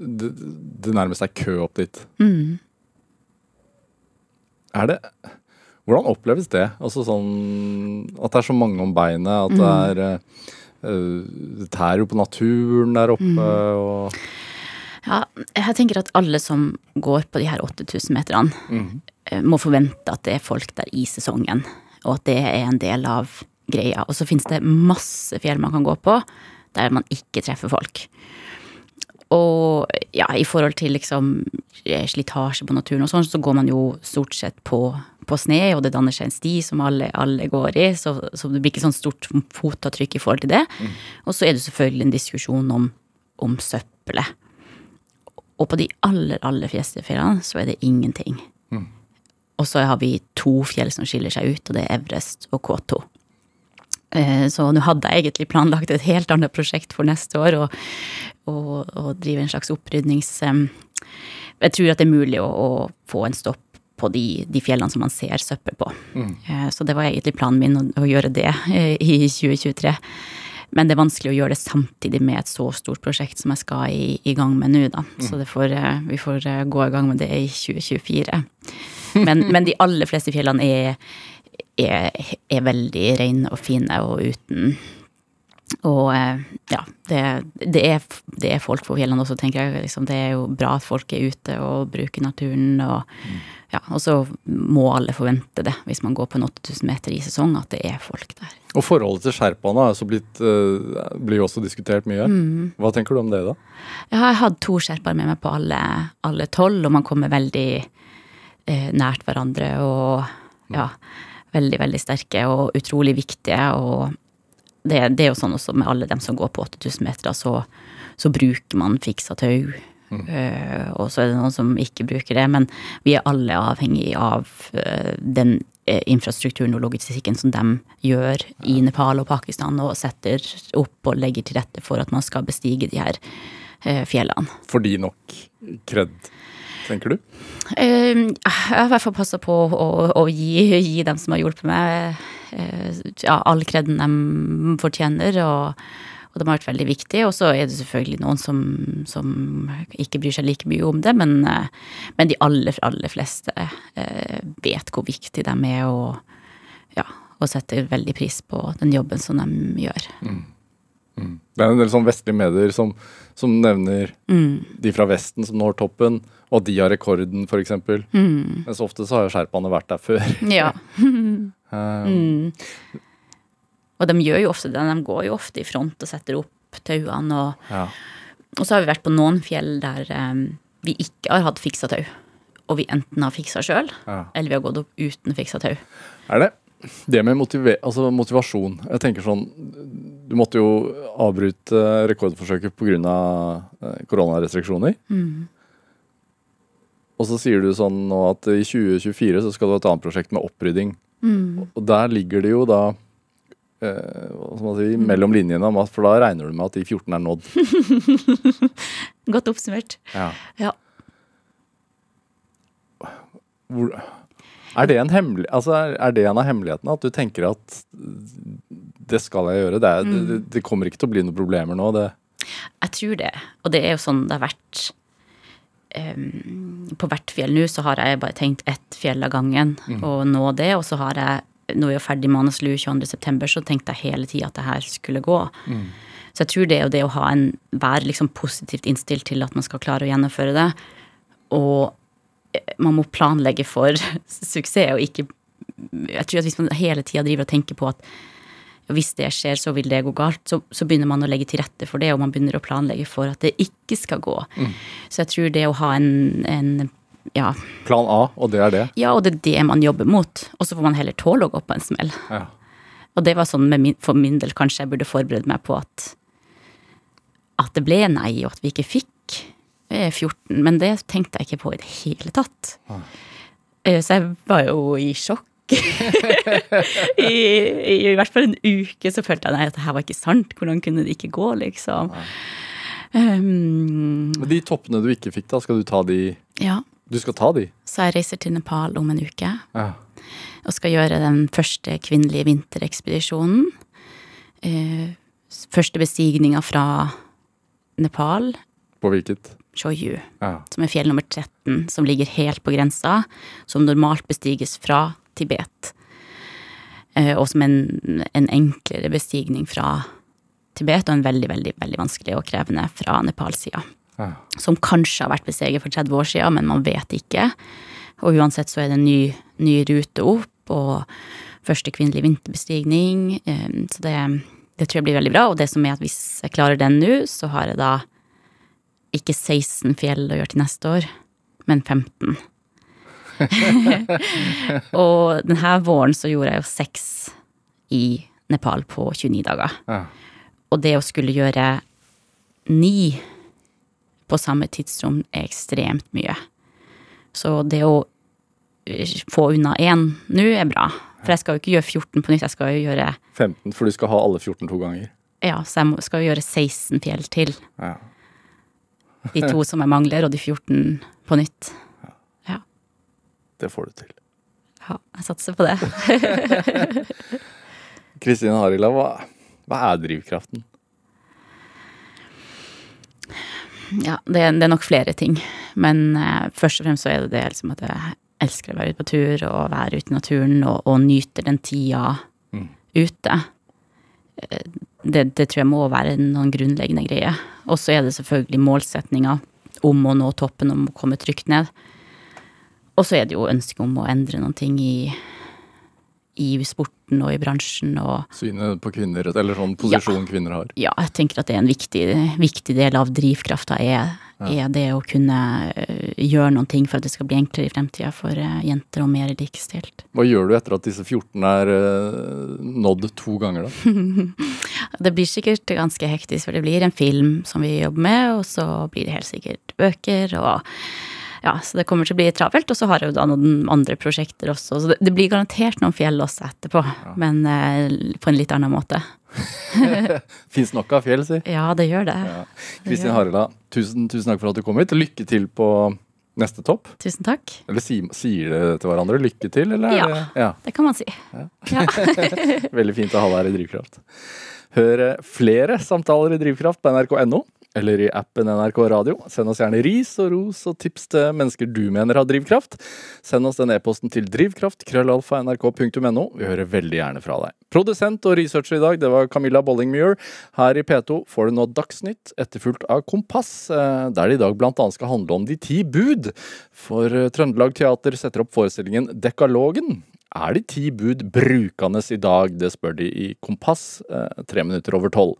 det, det nærmest er kø opp dit. Mm. Er det Hvordan oppleves det? Altså sånn At det er så mange om beinet, at det er eh, Det tærer jo på naturen der oppe, og Ja, jeg tenker at alle som går på de her 8000 meterne, eh, må forvente at det er folk der i sesongen, og at det er en del av greia. Og så finnes det masse fjell man kan gå på der man ikke treffer folk. Og ja, i forhold til liksom eh, slitasje på naturen og sånn, så går man jo stort sett på, på sne, og det danner seg en sti som alle, alle går i, så, så det blir ikke sånn stort fotavtrykk i forhold til det. Og så er det selvfølgelig en diskusjon om, om søppelet. Og på de aller, aller fleste fjellene så er det ingenting. Og så har vi to fjell som skiller seg ut, og det er Everest og K2. Eh, Så nå hadde jeg egentlig planlagt et helt annet prosjekt for neste år, og, og, og drive en slags opprydnings... jeg tror at det er mulig å, å få en stopp på de, de fjellene som man ser søppel på. Mm. Så det var egentlig planen min å, å gjøre det eh, i 2023. Men det er vanskelig å gjøre det samtidig med et så stort prosjekt som jeg skal i, i gang med nå, da. Så det får, eh, vi får eh, gå i gang med det i 2024. Men, men de aller fleste fjellene er, er, er veldig rene og fine og uten og eh, ja, det, det, er, det er folk på fjellene også, tenker jeg. Liksom, det er jo bra at folk er ute og bruker naturen. Og, ja, og så må alle forvente det, hvis man går på en 8000 meter i sesong, at det er folk der. Og forholdet til sherpaene er eh, blir jo også diskutert mye. Hva tenker du om det, da? Jeg har hatt to sherpaer med meg på alle, alle tolv, og man kommer veldig nært hverandre og ja, veldig, veldig sterke og utrolig viktige. Og det, det er jo sånn også med alle dem som går på 8000 meter, så, så bruker man fiksa tau. Eh, og så er det noen som ikke bruker det, men vi er alle avhengig av uh, den uh, infrastrukturen og logistikken som de gjør i Nepal og Pakistan, og setter opp og legger til rette for at man skal bestige de her eh, fjellene. Får de nok kred, tenker du? Eh, jeg har i hvert fall passa på å, å gi, gi dem som har hjulpet meg, eh, ja, all kreden de fortjener. Og, og de har vært veldig viktige. Og så er det selvfølgelig noen som, som ikke bryr seg like mye om det, men, eh, men de aller, aller fleste eh, vet hvor viktig de er, og, ja, og setter veldig pris på den jobben som de gjør. Det er en del sånn vestlige medier som, som nevner de fra Vesten som når toppen, og at de har rekorden, f.eks. Mm. Mens ofte så har jo sherpaene vært der før. Ja. Eh, Og de gjør jo ofte det. De går jo ofte i front og setter opp tauene. Og, ja. og så har vi vært på noen fjell der um, vi ikke har hatt fiksa tau. Og vi enten har fiksa sjøl, Ja. eller vi har gått opp uten fiksa tau. Er det det med motive altså motivasjon? Jeg tenker sånn Du måtte jo avbryte rekordforsøket pga. koronarestriksjoner. koronarestriksjoner. Og så sier du sånn nå at i 2024 så skal du ha et annet prosjekt med opprydding. Og der ligger det jo da eh, hva skal man si, mellom linjene, for da regner du med at de 14 er nådd. Godt oppsummert. Ja. Ja. Hvor, er det en hemmelig, altså er, er det en av hemmelighetene? At du tenker at det skal jeg gjøre? Det, er, det, det kommer ikke til å bli noen problemer nå? Det, Jeg tror det. Og det er jo sånn det har vært um, På hvert fjell nå så har jeg bare tenkt ett fjell av gangen og nå det. Og så har jeg, Nå er jeg ferdig Anaslu 22.9, så tenkte jeg hele tida at det her skulle gå. Så jeg tror det er jo det å ha en, være liksom positivt innstilt til at man skal klare å gjennomføre det. Og man må planlegge for suksess, og ikke Jeg tror at hvis man hele tida driver og tenker på at hvis det skjer, så vil det gå galt, så, så begynner man å legge til rette for det, og man begynner å planlegge for at det ikke skal gå. Så jeg tror det å ha en, en ja, plan A, og det er det. ja, og det er det man jobber mot. Og så får man heller tåle å gå på en smell. Ja. Og det var sånn med min, for min del kanskje jeg burde forberede meg på at at det ble nei, og at vi ikke fikk 14. Men det tenkte jeg ikke på i det hele tatt. Ah. Så jeg var jo i sjokk. I, i, I hvert fall en uke så følte jeg nei, at det her var ikke sant. Hvordan kunne det ikke gå, liksom? Um, Men de toppene du ikke fikk, da, skal du ta de ja. Du skal ta de? Så jeg reiser til Nepal om en uke. Ja. og skal gjøre den første kvinnelige vinterekspedisjonen. Uh, første bestigninga fra Nepal, På hvilket? Choyu, Ja. som er fjell nummer 13, som ligger helt på grensa, som normalt bestiges fra Tibet. Eh, og som en, en enklere bestigning fra Tibet, og en veldig, veldig, veldig vanskelig og krevende fra Nepal-sida Ja. som kanskje har vært besteget for 30 år siden, men man vet ikke. Og uansett så er det en ny, ny rute opp, og første kvinnelige vinterbestigning. eh, Så det, det tror jeg blir veldig bra. Og det som er at hvis jeg klarer den nå, så har jeg da ikke 16 fjell å gjøre til neste år, men 15. og denne våren så gjorde jeg jo seks i Nepal på 29 dager. Ja. Og det å skulle gjøre ni på samme tidsrom er ekstremt mye. Så det å eh, få unna én nå er bra. For jeg skal jo ikke gjøre 14 på nytt, jeg skal jo gjøre 15, for du skal ha alle 14 to ganger. ja, så jeg skal jo gjøre 16 fjell til. Ja. De to som jeg mangler, og de 14 på nytt. Ja, Det får du til. ja jeg satser på det. Kristine Harila, hva, hva er drivkraften? Ja, det, er- det er nok flere ting. Men eh, først og fremst så er det det liksom at jeg elsker å være ute på tur og være ute i naturen og, og nyte den tida Mm. ute. Eh, Det, det tror jeg må være noen grunnleggende greier. Og så er det selvfølgelig målsetninga om å nå toppen, om å komme trygt ned. Og så er det jo ønsket om å endre noen ting i, i sporten og i bransjen og Synet på kvinner, eller sånn posisjon kvinner har. ja, jeg tenker at det er en viktig, viktig del av drivkrafta, er, er det å kunne øh, gjøre noen ting for at det skal bli enklere i fremtida for øh, jenter og mer likestilt. Hva gjør du etter at disse 14 er eh, nådd to ganger, da? Det blir sikkert ganske hektisk, for det blir en film som vi jobber med, og så blir det helt sikkert bøker, og ja, så det kommer til å bli travelt. Og så har jeg jo da noen andre prosjekter også, så det, det blir garantert noen fjell også etterpå, men eh, på en litt annen måte. Fins nok av fjell, si. Ja, det gjør det. Ja. Kristin Harila, tusen, tusen takk for at du kom hit. Lykke til på neste topp. Tusen takk. Eller si, sier dere til hverandre lykke til, eller? er Ja. det- ja. Det kan man si. Ja. Veldig fint å ha deg her i Drivkraft. Hør flere samtaler i Drivkraft på nrk.no eller i appen NRK Radio. Send oss gjerne ris og ros og tips til mennesker du mener har drivkraft. Send oss den e-posten til drivkraft.krøllalfa.nrk.no. Vi hører veldig gjerne fra deg. Produsent og researcher i dag, det var Camilla Bollingmuir. Her i P2 får du nå Dagsnytt, etterfulgt av Kompass, eh, der det i dag bl.a. skal handle om De ti bud. For eh, Trøndelag Teater setter opp forestillingen Dekalogen. Er de ti bud brukende i dag? Det spør de i Kompass, eh, tre minutter over tolv.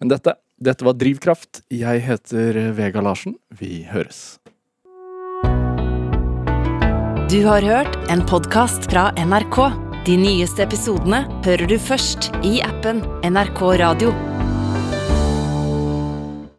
Men dette, dette var Drivkraft. Jeg heter Vega Larsen. Vi høres. Du har hørt en podkast fra NRK. De nyeste episodene hører du først i appen NRK Radio.